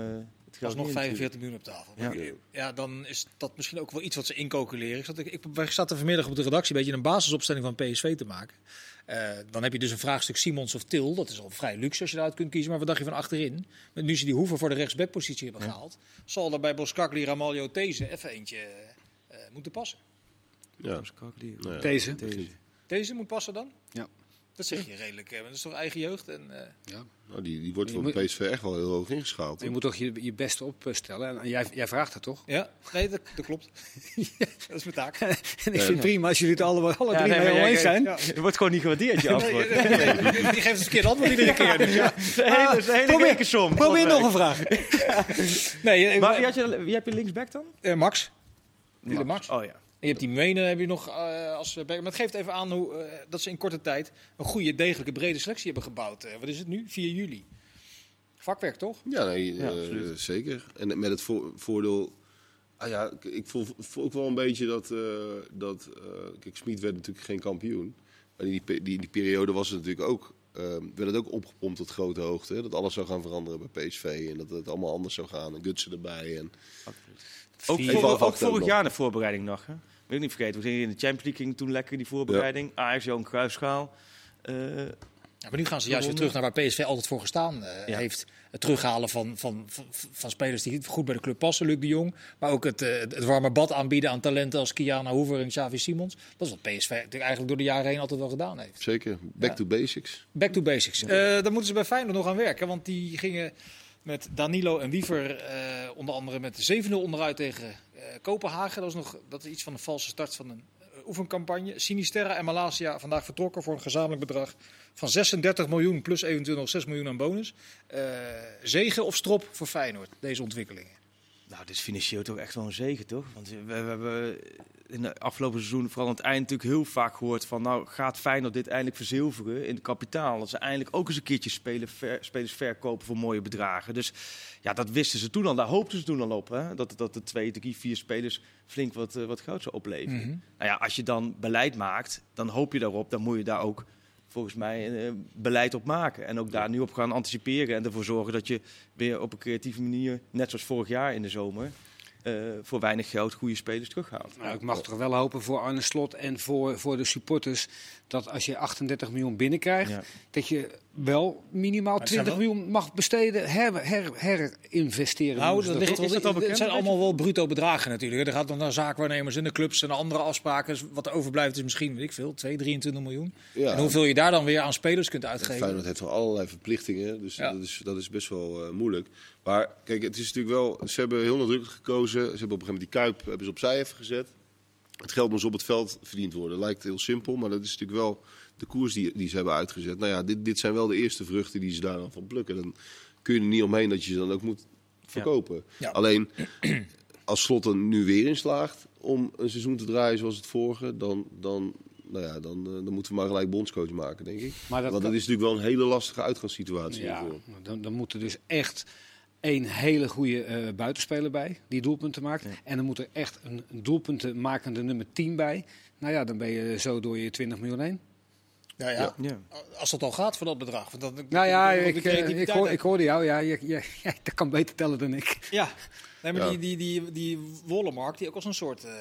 het Dat geld is nog neer 45 miljoen op tafel. Ja. Ja. dan is dat misschien ook wel iets wat ze incalculeren. Ik zat, ik, wij zaten vanmiddag op de redactie een beetje een basisopstelling van PSV te maken. Eh, dan heb je dus een vraagstuk Simons of Til. Dat is al vrij luxe als je eruit kunt kiezen. Maar wat dacht je van achterin? Nu ze die Hoeven voor de rechtsbackpositie hebben gehaald, zal er bij Boskakli, Ramaljo, These even eentje eh, moeten passen. Ja. Nou ja. Deze. Deze moet passen dan? Ja. Dat zeg je redelijk. eh, Dat is toch eigen jeugd? En, eh, Ja. Nou, die, die wordt voor PSV echt wel heel hoog ingeschaald. Je moet toch je, je best opstellen. En jij, jij vraagt het toch? ja, nee, dat, dat klopt. *laughs* dat is mijn taak. *laughs* en ik vind het prima als jullie het alle, alle Ja, drie nee, mee zijn. Ja. Het wordt gewoon niet gewaardeerd, je antwoord. Nee, nee, nee, die- die geeft het verkeerde antwoord iedere keer. Dus ja. Het is een hele, een hele probeer- rekensom. Probeer nog een vraag. nee, eh, Maar maar, wie, had je, wie heb je linksback dan? Max. Max. Max. Oh ja. En je hebt die Menen heb je nog eh, als back. Maar het geeft even aan hoe, eh, dat ze in korte tijd een goede, degelijke, brede selectie hebben gebouwd. Eh, wat is het nu? 4 juli. Vakwerk toch? Ja, nee, Ja, absoluut. zeker. En met het vo- voordeel... Ah ja, ik- ik voel, voel ook wel een beetje dat... eh dat eh, kijk, Smit werd natuurlijk geen kampioen. Maar in die, die, die periode was het natuurlijk ook... eh, werd het ook opgepompt tot grote hoogte. Hè? Dat alles zou gaan veranderen bij PSV. En dat het allemaal anders zou gaan. En Gutsen erbij. En, Ook, voor, ook afwachten vorig nog. jaar de voorbereiding nog. Hè? Wil ik niet vergeten. We gingen in de Champions League ging toen lekker die voorbereiding. Ajax, Johan Cruijffschaal. Eh Ja, maar nu gaan ze juist weer terug naar waar PSV altijd voor gestaan eh, Ja. heeft. Het terughalen van, van, van, van spelers die goed bij de club passen, Luc de Jong. Maar ook het, eh, het warme bad aanbieden aan talenten als Kiana Hoever en Xavi Simons. Dat is wat PSV natuurlijk eigenlijk door de jaren heen altijd wel gedaan heeft. zeker, back Ja. to basics. Back to basics. Eh daar moeten ze bij Feyenoord nog aan werken. Want die gingen met Danilo en Wiever eh, onder andere met 7-0 onderuit tegen eh, Kopenhagen. Dat is, nog, dat is iets van een valse start van een eh, oefencampagne. Sinisterra en Malasia vandaag vertrokken voor een gezamenlijk bedrag van 36 miljoen plus eventueel nog 6 miljoen aan bonus. Zegen of strop voor Feyenoord, deze ontwikkelingen. Nou, dit is financieel toch echt wel een zegen, toch? Want we, we hebben in de afgelopen seizoen, vooral aan het eind, natuurlijk heel vaak gehoord van... nou, gaat Feyenoord dit eindelijk verzilveren in het kapitaal? Dat ze eindelijk ook eens een keertje spelen, ver- spelers verkopen voor mooie bedragen. Dus ja, dat wisten ze toen al, daar hoopten ze toen al op. Hè? Dat, dat de twee, drie, vier spelers flink wat, eh, wat goud zou opleveren. Mhm. Nou ja, als je dan beleid maakt, dan hoop je daarop. Dan moet je daar ook volgens mij eh, beleid op maken. En ook daar nu op gaan anticiperen. En ervoor zorgen dat je weer op een creatieve manier, net zoals vorig jaar in de zomer, eh, voor weinig geld goede spelers terughaalt. Nou, ik mag toch wel hopen voor Arne Slot en voor, voor de supporters dat als je 38 miljoen binnenkrijgt, Ja. dat je wel minimaal het zijn 20 miljoen mag besteden, her, her, herinvesteren. Nou, ze dat ligt, Is dat al het bekend? zijn allemaal wel bruto bedragen natuurlijk. Er gaat dan naar zaakwaarnemers en de clubs en andere afspraken. Dus Wat er overblijft is misschien, weet ik veel, 2, 23 miljoen. Ja. En hoeveel je daar dan weer aan spelers kunt uitgeven. Feyenoord heeft wel allerlei verplichtingen, dus Ja. dat, is, dat is best wel eh, moeilijk. Maar kijk, het is natuurlijk wel, ze hebben heel nadrukkelijk gekozen. Ze hebben op een gegeven moment die Kuip hebben ze opzij even gezet. Het geld moest op het veld verdiend worden. Lijkt heel simpel, maar dat is natuurlijk wel de koers die, die ze hebben uitgezet. Nou ja, dit, dit zijn wel de eerste vruchten die ze daar dan van plukken. Dan kun je er niet omheen dat je ze dan ook moet verkopen. Ja. Alleen, als Slot er nu weer in slaagt om een seizoen te draaien zoals het vorige, dan, dan, nou ja, dan, eh, dan moeten we maar gelijk bondscoach maken, denk ik. Maar dat, Want dat is natuurlijk wel een hele lastige uitgangssituatie. ja, dan, dan moet er dus echt één hele goede eh, buitenspeler bij, die doelpunten maakt. En dan moet er echt een, een doelpuntenmakende nummer 10 bij. Nou ja, dan ben je zo door je 20 miljoen heen. Ja, ja. Ja. Als dat al gaat voor dat bedrag. Want dan, Nou ja, ik, eh, ik, hoor, ik hoorde jou. Ja, je, je, *laughs* je, dat kan beter tellen dan ik. Ja, nee, maar Ja. Die, die, die, die Wollemark, die ook als een soort eh,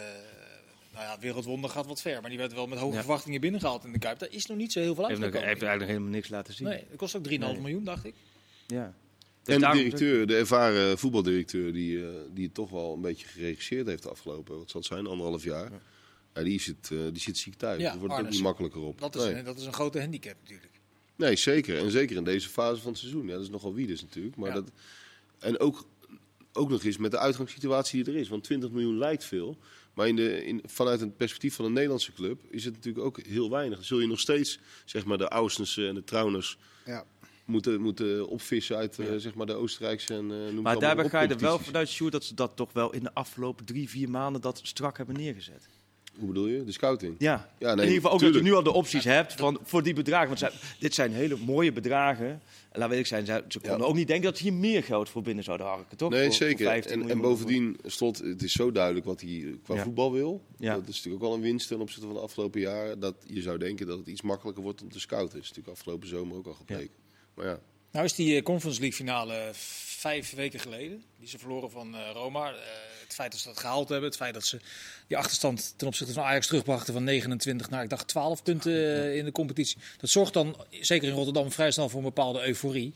nou ja, wereldwonder gaat wat ver. Maar die werd wel met hoge Ja. verwachtingen binnengehaald in de Kuip. Daar is nog niet zo heel veel nog, uitgekomen. heeft eigenlijk helemaal niks laten zien. Nee, het kost ook 3,5 Nee. miljoen, dacht ik. Ja. En de daarom- directeur, de ervaren voetbaldirecteur, die, eh, die het toch wel een beetje geregisseerd heeft de afgelopen, wat zal het zijn, anderhalf jaar. Ja. die, zit, eh, die zit ziek thuis. Ja, Daar wordt ook niet makkelijker op. Dat is, nee. een, dat is een grote handicap natuurlijk. nee, zeker. En zeker in deze fase van het seizoen. Ja, dat is nogal wiedes natuurlijk. Maar Ja. dat, en ook, ook nog eens met de uitgangssituatie die er is. Want 20 miljoen lijkt veel. Maar in de, in, vanuit het perspectief van een Nederlandse club is het natuurlijk ook heel weinig. Dan zul je nog steeds zeg maar, de Austensen en de Trauners Ja. Moeten, moeten opvissen uit eh, zeg maar, de Oostenrijkse en eh noem Maar daarbij ga je er wel vanuit, Sjoerd, dat ze dat toch wel in de afgelopen drie, vier maanden dat strak hebben neergezet. Hoe bedoel je? De scouting? Ja, Ja, nee, in ieder geval ook tuurlijk. dat je nu al de opties hebt van, voor die bedragen. Want zij- dit zijn hele mooie bedragen. En laat weet ik zijn, zij- ze konden Ja. ook niet denken dat ze hier meer geld voor binnen zouden harken, toch? Nee, Voor- voor zeker. 15 En, bovendien, slot, het is zo duidelijk wat hij qua Ja. voetbal wil. Dat is natuurlijk ook wel een winst ten opzichte van de afgelopen jaren. Dat je zou denken dat het iets makkelijker wordt om te scouten. Dat is natuurlijk afgelopen zomer ook al gebleken. Maar ja, Nou is die eh, Conference League finale vijf weken geleden. Die ze verloren van eh, Roma. Eh, het feit dat ze dat gehaald hebben. Het feit dat ze die achterstand ten opzichte van Ajax terugbrachten van 29 naar ik dacht 12 punten in de competitie. Dat zorgt dan, zeker in Rotterdam, vrij snel voor een bepaalde euforie.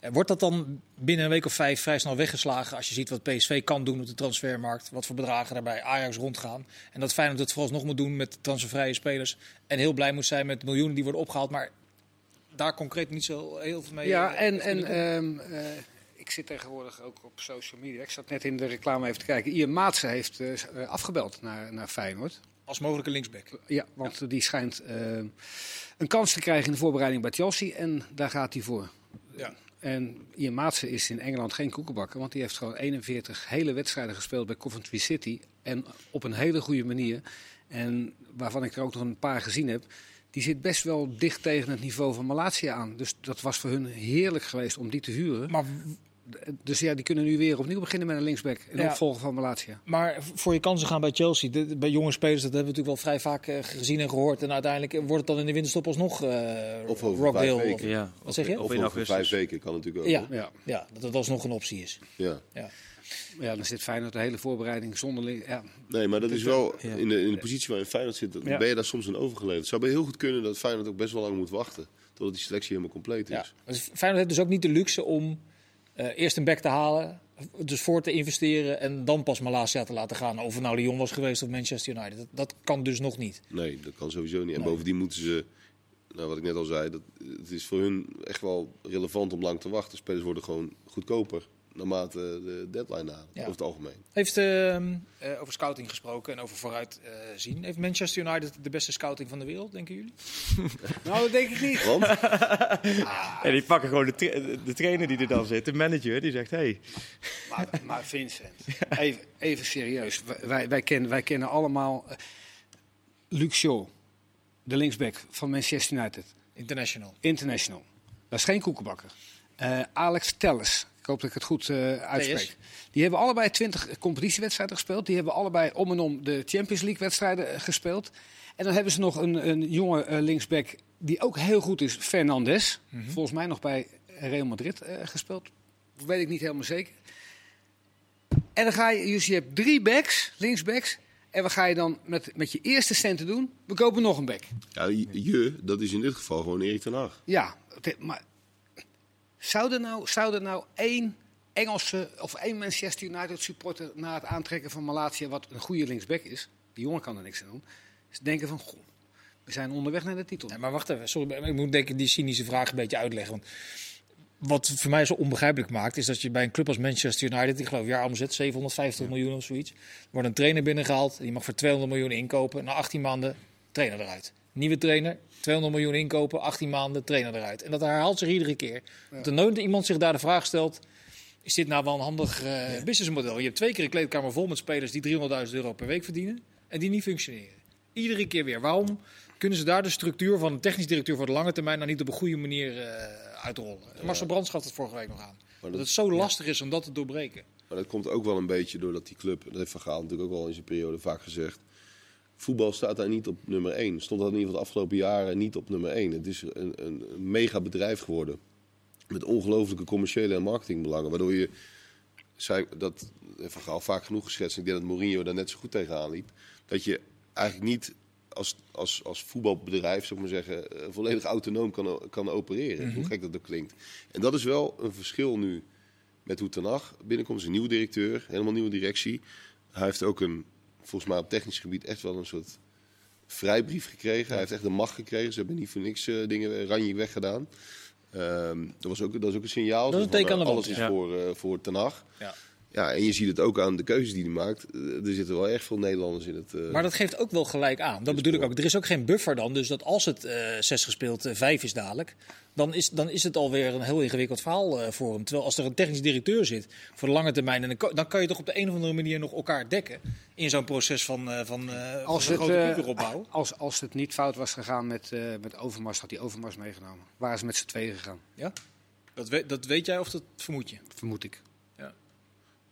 Wordt dat dan binnen een week of vijf vrij snel weggeslagen als je ziet wat PSV kan doen op de transfermarkt? Wat voor bedragen daarbij Ajax rondgaan? En dat Feyenoord het vooralsnog moet doen met transfervrije spelers. En heel blij moet zijn met miljoenen die worden opgehaald. Maar daar concreet niet zo heel veel mee. Ja, eh, en, en ehm, eh, ik zit tegenwoordig ook op social media. Ik zat net in de reclame even te kijken. Ian Maatsen heeft eh, afgebeld naar, naar Feyenoord. Als mogelijke linksback. Ja, want die schijnt een kans te krijgen in de voorbereiding bij Chelsea. En daar gaat hij voor. Ja. En Ian Maatsen is in Engeland geen koekenbakker. Want die heeft gewoon 41 hele wedstrijden gespeeld bij Coventry City. En op een hele goede manier. En waarvan ik er ook nog een paar gezien heb. Die zit best wel dicht tegen het niveau van Malatia aan. Dus dat was voor hun heerlijk geweest om die te huren. Maar, Dus ja, die kunnen nu weer opnieuw beginnen met een linksback. In Ja. opvolger van Malatia. maar voor je kansen gaan bij Chelsea, de- bij jonge spelers, dat hebben we natuurlijk wel vrij vaak eh, gezien en gehoord. En uiteindelijk wordt het dan in de winterstop alsnog eh Of over Rockdale. vijf Of, weken. Ja. Wat zeg je? Of of in over augustus. vijf weken kan natuurlijk ook. Ja. Ja. ja, dat het alsnog een optie is. ja. Ja. Ja, dan zit Feyenoord de hele voorbereiding zonder... Ja, Nee, maar dat is wel in de, in de positie waarin Feyenoord zit, dan Ja. ben je daar soms een overgeleverd. Het zou bij heel goed kunnen dat Feyenoord ook best wel lang moet wachten totdat die selectie helemaal compleet is. Ja. Dus Feyenoord heeft dus ook niet de luxe om eh, eerst een back te halen, dus voor te investeren en dan pas Malasia te laten gaan. Of het nou Lyon was geweest of Manchester United. Dat, dat kan dus nog niet. Nee, dat kan sowieso niet. En Nee. bovendien moeten ze, nou, wat ik net al zei, dat, het is voor hun echt wel relevant om lang te wachten. Spelers worden gewoon goedkoper naarmate de deadline nadert, Ja. over het algemeen. Heeft eh, eh, over scouting gesproken en over vooruit eh, zien. Heeft Manchester United de beste scouting van de wereld, denken jullie? *laughs* nou, dat denk ik niet. Want, *laughs* En die pakken gewoon de, tra- de trainer die er dan zit, de manager, die zegt: hey, Maar, maar *laughs* Vincent, even, even serieus. Wij- Wij, kennen, wij kennen allemaal eh, Luke Shaw, de linksback van Manchester United. International. International. Dat is geen koekenbakker. Eh, Alex Telles, hoop dat ik het goed eh, uitspreek. Die hebben allebei 20 competitiewedstrijden gespeeld. Die hebben allebei om en om de Champions League wedstrijden eh, gespeeld. En dan hebben ze nog een, een jonge eh, linksback die ook heel goed is, Fernandes. Volgens mij nog bij Real Madrid eh, gespeeld. Dat weet ik niet helemaal zeker. En dan ga je, dus je hebt drie backs, linksbacks. En wat ga je dan met, met je eerste centen doen? We kopen nog een back. Ja, je, dat is in dit geval gewoon Erik ten Hag. Ja, maar zou er nou, zou er nou één Engelse of één Manchester United supporter na het aantrekken van Malatia, wat een goede linksback is, die jongen kan er niks aan doen, is denken van, goh, we zijn onderweg naar de titel. maar wacht even, sorry, ik moet denk ik die cynische vraag een beetje uitleggen. Want wat voor mij zo onbegrijpelijk maakt, is dat je bij een club als Manchester United, ik geloof jaar omzet 750 miljoen of zoiets, wordt een trainer binnengehaald, die mag voor 200 miljoen inkopen, na 18 maanden trainer eruit. Nieuwe trainer, 200 miljoen inkopen, 18 maanden trainer eruit. En dat herhaalt zich iedere keer. Dat er nooit iemand zich daar de vraag stelt, is dit nou wel een handig uh, businessmodel? Je hebt twee keer een kleedkamer vol met spelers die 300.000 euro per week verdienen en die niet functioneren. Iedere keer weer. Waarom kunnen ze daar de structuur van een technisch directeur voor de lange termijn nou niet op een goede manier uh, uitrollen? Ja. Marcel Brands gaf het vorige week nog aan. Dat, het zo lastig is om dat te doorbreken. Maar dat komt ook wel een beetje doordat die club, dat heeft Van Gaal natuurlijk ook wel in zijn periode vaak gezegd, voetbal staat daar niet op nummer 1. Stond dat in ieder geval de afgelopen jaren niet op nummer 1. Het is een, een, mega bedrijf geworden. Met ongelooflijke commerciële en marketingbelangen. Waardoor je, zei, dat Van Gaal vaak genoeg geschetst, ik denk dat Mourinho daar net zo goed tegenaan liep. Dat je eigenlijk niet als, als, als voetbalbedrijf, zou ik maar zeggen, eh, volledig autonoom kan, kan opereren. Mm -hmm. Hoe gek dat ook klinkt. En dat is wel een verschil nu met hoe Ten Hag binnenkomt. is een nieuwe directeur, helemaal nieuwe directie. Hij heeft ook een, volgens mij op technisch gebied, echt wel een soort vrijbrief gekregen. Hij heeft echt de macht gekregen. Ze hebben niet voor niks uh, dingen ranje weggedaan. Um, dat, was ook, dat is ook een signaal. Dat is een teken aan de Alles is ja. voor, uh, voor Ten Hag. Ja. Ja, en je ziet het ook aan de keuzes die hij maakt. Uh, er zitten wel erg veel Nederlanders in het. Uh, maar dat geeft ook wel gelijk aan. Dat bedoel ik ook. Er is ook geen buffer dan. Dus dat als het uh, zes gespeeld vijf is dadelijk, dan is, dan is het alweer een heel ingewikkeld verhaal voor hem. Terwijl als er een technisch directeur zit voor de lange termijn, en dan, dan kan je toch op de een of andere manier nog elkaar dekken in zo'n proces van, van, als van het, grote uh, opbouwen. Als, als het niet fout was gegaan met, met Overmars, had hij Overmars meegenomen. Waar ze met z'n tweeën gegaan. Ja? Dat weet, dat weet jij of dat vermoed je? Vermoed ik.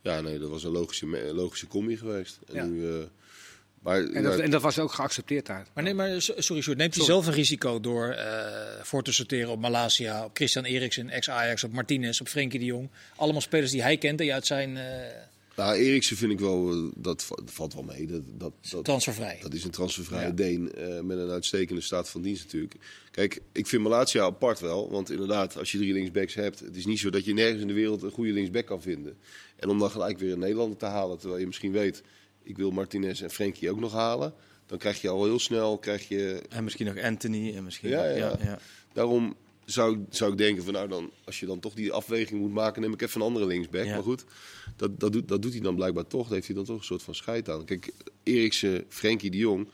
Ja. Nee, dat was een logische, logische combi geweest. En, Ja. nu, uh, maar, En dat, en dat was ook geaccepteerd daar. Maar, nee, maar sorry, Sjoerd, neemt hij zelf een risico door uh, voor te sorteren op Malasia, op Christian Eriksen, ex-Ajax, op Martinez, op Frenkie de Jong? Allemaal spelers die hij kent, die uit zijn... Uh, nou, Eriksen vind ik wel, dat, valt wel mee. Dat, dat, dat, transfervrij. Dat is een transfervrije ja. Deen met een uitstekende staat van dienst natuurlijk. Kijk, ik vind Malatia apart wel. Want inderdaad, als je drie linksbacks hebt, het is niet zo dat je nergens in de wereld een goede linksback kan vinden. En om dan gelijk weer een Nederlander te halen, terwijl je misschien weet, ik wil Martinez en Frenkie ook nog halen. Dan krijg je al heel snel, krijg je... En misschien nog Anthony en misschien... Ja, ja. ja, ja. Daarom zou, zou ik denken van nou dan, als je dan toch die afweging moet maken, neem ik even een andere linksback. Ja. Maar goed, dat, dat, doet, dat doet hij dan blijkbaar toch. Daar heeft hij dan toch een soort van scheid aan. Kijk, Eriksen, Frenkie de Jong,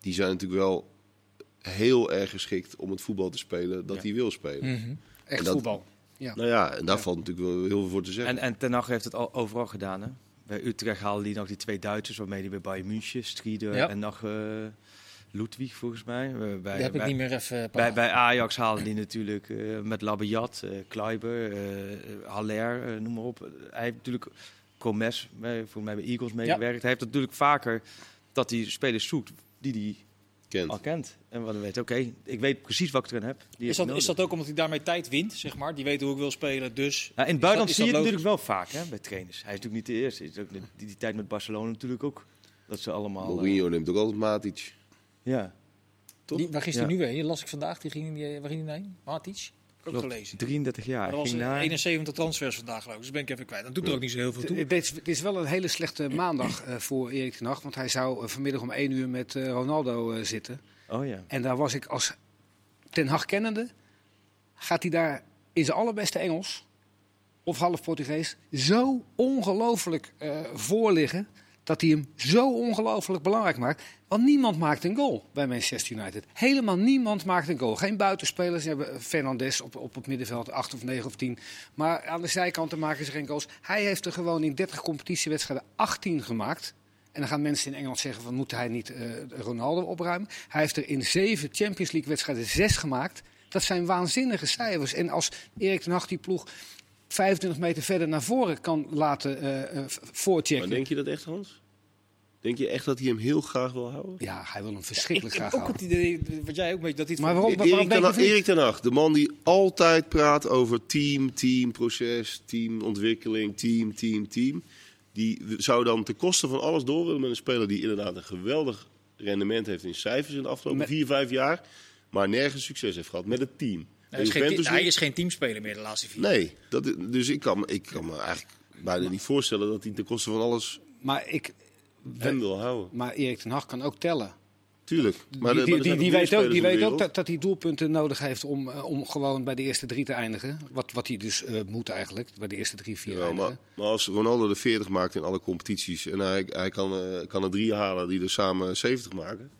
die zijn natuurlijk wel heel erg geschikt om het voetbal te spelen dat ja. hij wil spelen. Mm -hmm. Echt dat, voetbal. Ja. Nou ja, en daar ja. valt natuurlijk wel heel veel voor te zeggen. En, en Ten Hag heeft het al overal gedaan. Hè? Bij Utrecht haalde hij nog die twee Duitsers, waarmee hij bij Bayern München, Strieder ja. en nog uh, Ludwig volgens mij. Uh, bij, Die heb bij, ik niet meer even... Bij, bij Ajax haalde hij natuurlijk uh, met Labiat, Kleiber, Haller, noem maar op. Hij heeft natuurlijk Comes, voor mij bij Eagles meegewerkt. Hij heeft natuurlijk vaker dat hij spelers zoekt die hij kent. al kent. En wat dan weet, oké, okay, ik weet precies wat ik erin heb. Die is, dat, is dat ook omdat hij daarmee tijd wint, zeg maar? Die weet hoe ik wil spelen, dus... Nou, in het buitenland zie je het natuurlijk wel vaak, hè, bij trainers. Hij is natuurlijk niet de eerste. Is ook die, die, die, tijd met Barcelona natuurlijk ook. Dat ze allemaal... Mourinho uh, neemt ook altijd Matic. Ja. Toch? Die, waar is hij ja. nu weer? Las ik vandaag, die ging, die, waar ging hij heen? Matic? Ook Klopt, gelezen. 33 jaar. Er was ging naar... 71 transfers vandaag geloof ik, dus ben ik even kwijt. Dat doet er ook niet zo heel veel toe. Het is, het is wel een hele slechte maandag uh, voor Erik ten Hag, want hij zou uh, vanmiddag om 1 uur met uh, Ronaldo zitten. Oh ja. En daar was ik als Ten Hag kennende, gaat hij daar in zijn allerbeste Engels of half Portugees zo ongelooflijk uh, voor liggen dat hij hem zo ongelooflijk belangrijk maakt. Want niemand maakt een goal bij Manchester United. Helemaal niemand maakt een goal. Geen buitenspelers. Hebben Fernandes op, op het middenveld, 8 of 9 of 10. Maar aan de zijkanten maken ze geen goals. Hij heeft er gewoon in 30 competitiewedstrijden 18 gemaakt. En dan gaan mensen in Engeland zeggen van moet hij niet uh, Ronaldo opruimen. Hij heeft er in zeven Champions League wedstrijden zes gemaakt. Dat zijn waanzinnige cijfers. En als Erik ten Hag die ploeg 25 meter verder naar voren kan laten uh, voorchecken. Maar denk je dat echt, Hans? Denk je echt dat hij hem heel graag wil houden? Ja, hij wil hem verschrikkelijk ja, ik, graag ook houden. Het idee, wat jij ook weet, dat dit maar waarom, Erik, ten Hag, Erik ten Hag, de man die altijd praat over team, teamproces, teamontwikkeling, team, team, team. Die zou dan ten koste van alles door willen met een speler die inderdaad een geweldig rendement heeft in cijfers in de afgelopen Met- vier, vijf jaar. Maar nergens succes heeft gehad met het team. Hij is, En geen, hij is geen teamspeler meer de laatste vier. Nee, dat, dus ik kan, me- ik kan me eigenlijk bijna niet voorstellen dat hij ten koste van alles Maar, ik, hem wil houden. maar Erik ten Hag kan ook tellen. Tuurlijk. Maar die die, weet ook, die weet ook dat, dat hij doelpunten nodig heeft om, eh, om gewoon bij de eerste drie te eindigen. Wat, wat hij dus eh, moet eigenlijk, bij de eerste drie, vier Ja, eindigen. maar, maar als Ronaldo de 40 maakt in alle competities en hij, hij kan, eh, kan er drie halen die er samen 70 maken.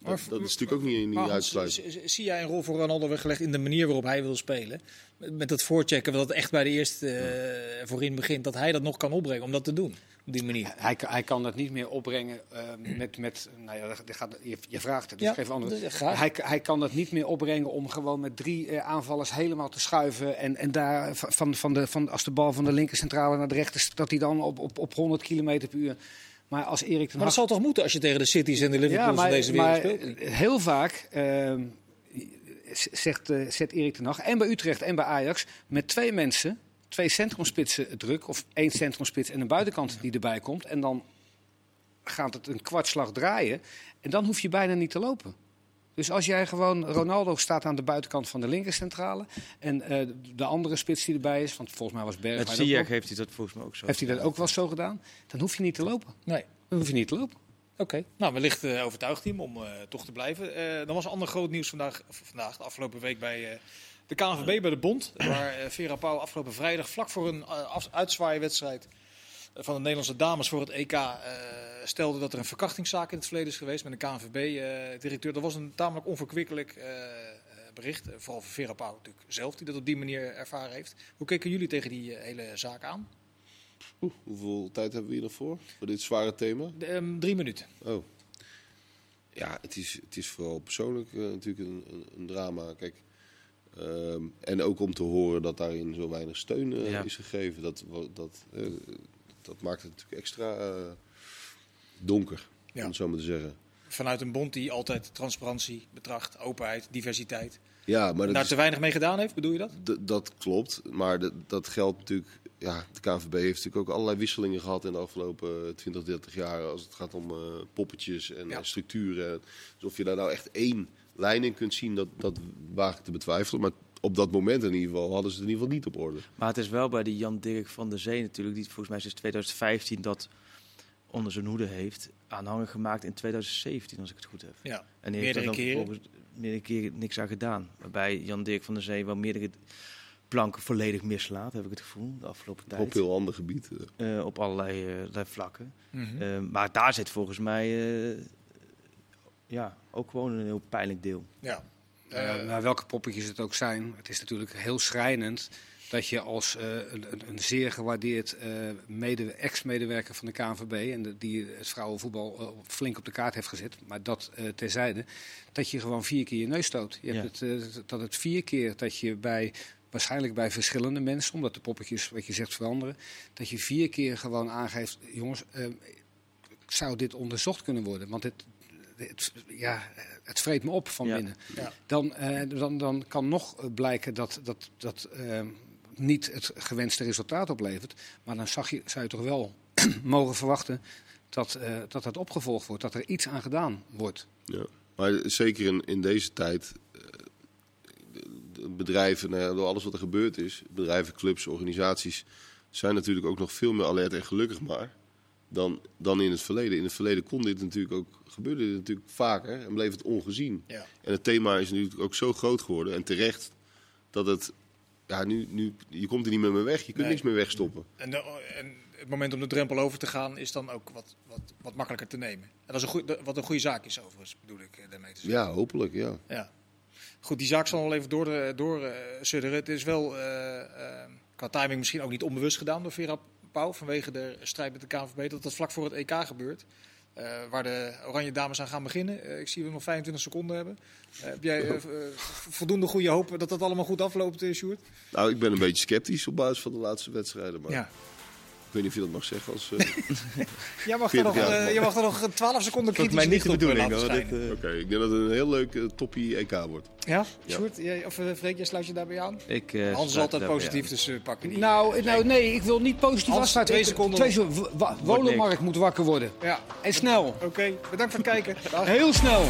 Maar- Dat, dat is natuurlijk ook niet, uitsluitend. z- z- zie jij een rol voor Ronaldo weggelegd in de manier waarop hij wil spelen? Met, met dat voorchecken, dat echt bij de eerste eh, voorin begint, dat hij dat nog kan opbrengen om dat te doen. Op die manier. Hij, kan- hij kan dat niet meer opbrengen eh, met, met. Nou ja, dat gaat, je, je vraagt het, dus Ja, geef antwoord. Hij, hij kan dat niet meer opbrengen om gewoon met drie eh, aanvallers helemaal te schuiven. En, en daar van, van de, van, als de bal van de linkercentrale naar de rechter, dat hij dan op, op, op 100 km per uur. Maar als Erik ten Maar dat Hag- zal toch moeten als je tegen de Cities en de Liverpools ja, maar, van deze wereld maar speelt? heel vaak ehm, zegt, eh, zet Erik ten Hag, en bij Utrecht en bij Ajax, met twee mensen, twee centrumspitsen druk, of één centrumspits en een buitenkant die erbij komt. En dan gaat het een kwartslag draaien. En dan hoef je bijna niet te lopen. Dus als jij gewoon, Ronaldo staat aan de buitenkant van de linkercentrale. En eh, de andere spits die erbij is, want volgens mij was Met Bergwijn ook Ziyech heeft hij dat volgens mij ook zo. heeft hij dat ook wel zo gedaan. Dan hoef je niet te lopen. Nee. Dan hoef je niet te lopen. Oké, nou wellicht eh overtuigd team om eh, toch te blijven. Eh dan was ander groot nieuws vandaag, vandaag de afgelopen week bij eh, de KNVB, bij de Bond. Waar eh, Vera Pauw afgelopen vrijdag, vlak voor een uh, uitzwaaiwedstrijd van de Nederlandse dames voor het EK, eh, stelde dat er een verkrachtingszaak in het verleden is geweest met een KNVB-directeur. dat was een tamelijk onverkwikkelijk eh, eh, bericht. Eh, vooral voor Vera Pauw natuurlijk zelf, die dat op die manier ervaren heeft. Hoe keken jullie tegen die eh, hele zaak aan? Oeh, hoeveel tijd hebben we hier nog voor? Voor dit zware thema? De, ehm, drie minuten. Oh. Ja, het is, het is vooral persoonlijk eh, natuurlijk een, een, een drama. Kijk, ehm, en ook om te horen dat daarin zo weinig steun eh, Ja. is gegeven. Dat, dat, eh, dat maakt het natuurlijk extra eh, donker, Ja. om het zo maar te zeggen. Vanuit een bond die altijd transparantie betracht, openheid, diversiteit. Ja, maar dat, daar is- te weinig mee gedaan heeft, bedoel je dat? dat klopt. Maar dat, geldt natuurlijk... Ja, de KNVB heeft natuurlijk ook allerlei wisselingen gehad in de afgelopen 20, 30 jaar. Als het gaat om eh, poppetjes en Ja. eh, structuren. Dus of je daar nou echt één lijn in kunt zien, dat, dat waag ik te betwijfelen. Maar op dat moment in ieder geval hadden ze het in ieder geval niet op orde. Maar het is wel bij die Jan Dirk van der Zee natuurlijk, die volgens mij sinds 2015 dat onder zijn hoede heeft, aanhangig gemaakt in 2017, als ik het goed heb. Ja, En die heeft meerdere er dan keren. meerdere keren niks aan gedaan. Waarbij Jan Dirk van der Zee wel meerdere planken volledig mislaat, heb ik het gevoel, de afgelopen Op een tijd. heel ander gebied. eh. Eh, op allerlei, eh, allerlei vlakken. Mhm. Maar daar zit volgens mij eh, ja, ook gewoon een heel pijnlijk deel. ja. Eh, nou, welke poppetjes het ook zijn, het is natuurlijk heel schrijnend dat je als eh, een, een, zeer gewaardeerd mede, ex-medewerker van de KNVB, en de- die het vrouwenvoetbal flink op de kaart heeft gezet, maar dat terzijde, dat je gewoon vier keer je neus stoot. Je hebt het, dat het vier keer dat je bij, waarschijnlijk bij verschillende mensen, omdat de poppetjes, wat je zegt, veranderen, dat je vier keer gewoon aangeeft, jongens, eh, zou dit onderzocht kunnen worden? Want het, het, ja, het vreet me op van Ja. binnen. Ja. Dan, eh, dan, dan kan nog blijken dat dat, dat eh, niet het gewenste resultaat oplevert. Maar dan zag je, zou je toch wel *clears throat* mogen verwachten dat, eh, dat dat opgevolgd wordt, dat er iets aan gedaan wordt. Ja. Maar zeker in, in deze tijd, eh, bedrijven, nou ja, door alles wat er gebeurd is, bedrijven, clubs, organisaties, zijn natuurlijk ook nog veel meer alert en gelukkig maar dan, dan in het verleden. In het verleden kon dit natuurlijk ook, gebeurde dit natuurlijk vaker en bleef het ongezien. ja. En het thema is natuurlijk ook zo groot geworden en terecht dat het, ja, nu, nu, je komt er niet meer mee weg, je kunt Nee. niks meer wegstoppen. En, de- en het moment om de drempel over te gaan is dan ook wat, wat, wat makkelijker te nemen. En dat is een goeie, wat een goede zaak is overigens, bedoel ik eh, daarmee te zeggen. Ja, hopelijk, ja. Ja. Goed, die zaak zal wel even door, de- door eh, sudderen. Het is wel eh, eh, qua timing misschien ook niet onbewust gedaan door Vera Pauw vanwege de strijd met de KNVB. Dat dat vlak voor het EK gebeurt. eh, waar de Oranje Dames aan gaan beginnen. Eh, ik zie we nog 25 seconden hebben. Eh, heb jij voldoende goede hoop dat dat allemaal goed afloopt, Sjoerd? Nou, ik ben een beetje sceptisch op basis van de laatste wedstrijden. Maar Ja. Ik weet niet of je dat mag zeggen als... eh, *laughs* Jij mag, er nog, 40 jaar. eh, je mag er nog 12 seconden kritisch mij niet de eh, bedoeling. Oké, ik denk dat het een heel leuk eh, toppie EK wordt. Ja? Ja. Sjoerd, jij, of uh, Freek, jij sluit je daarbij aan? ik, eh, Hans is altijd positief, dus uh, pak niet. Nou, nou, nee, ik wil niet positief Hans, afsluiten. twee seconden Twee seconden. Wolenmarkt moet wakker worden. Ja, En snel. oké. Bedankt voor het kijken. Dag. Heel snel.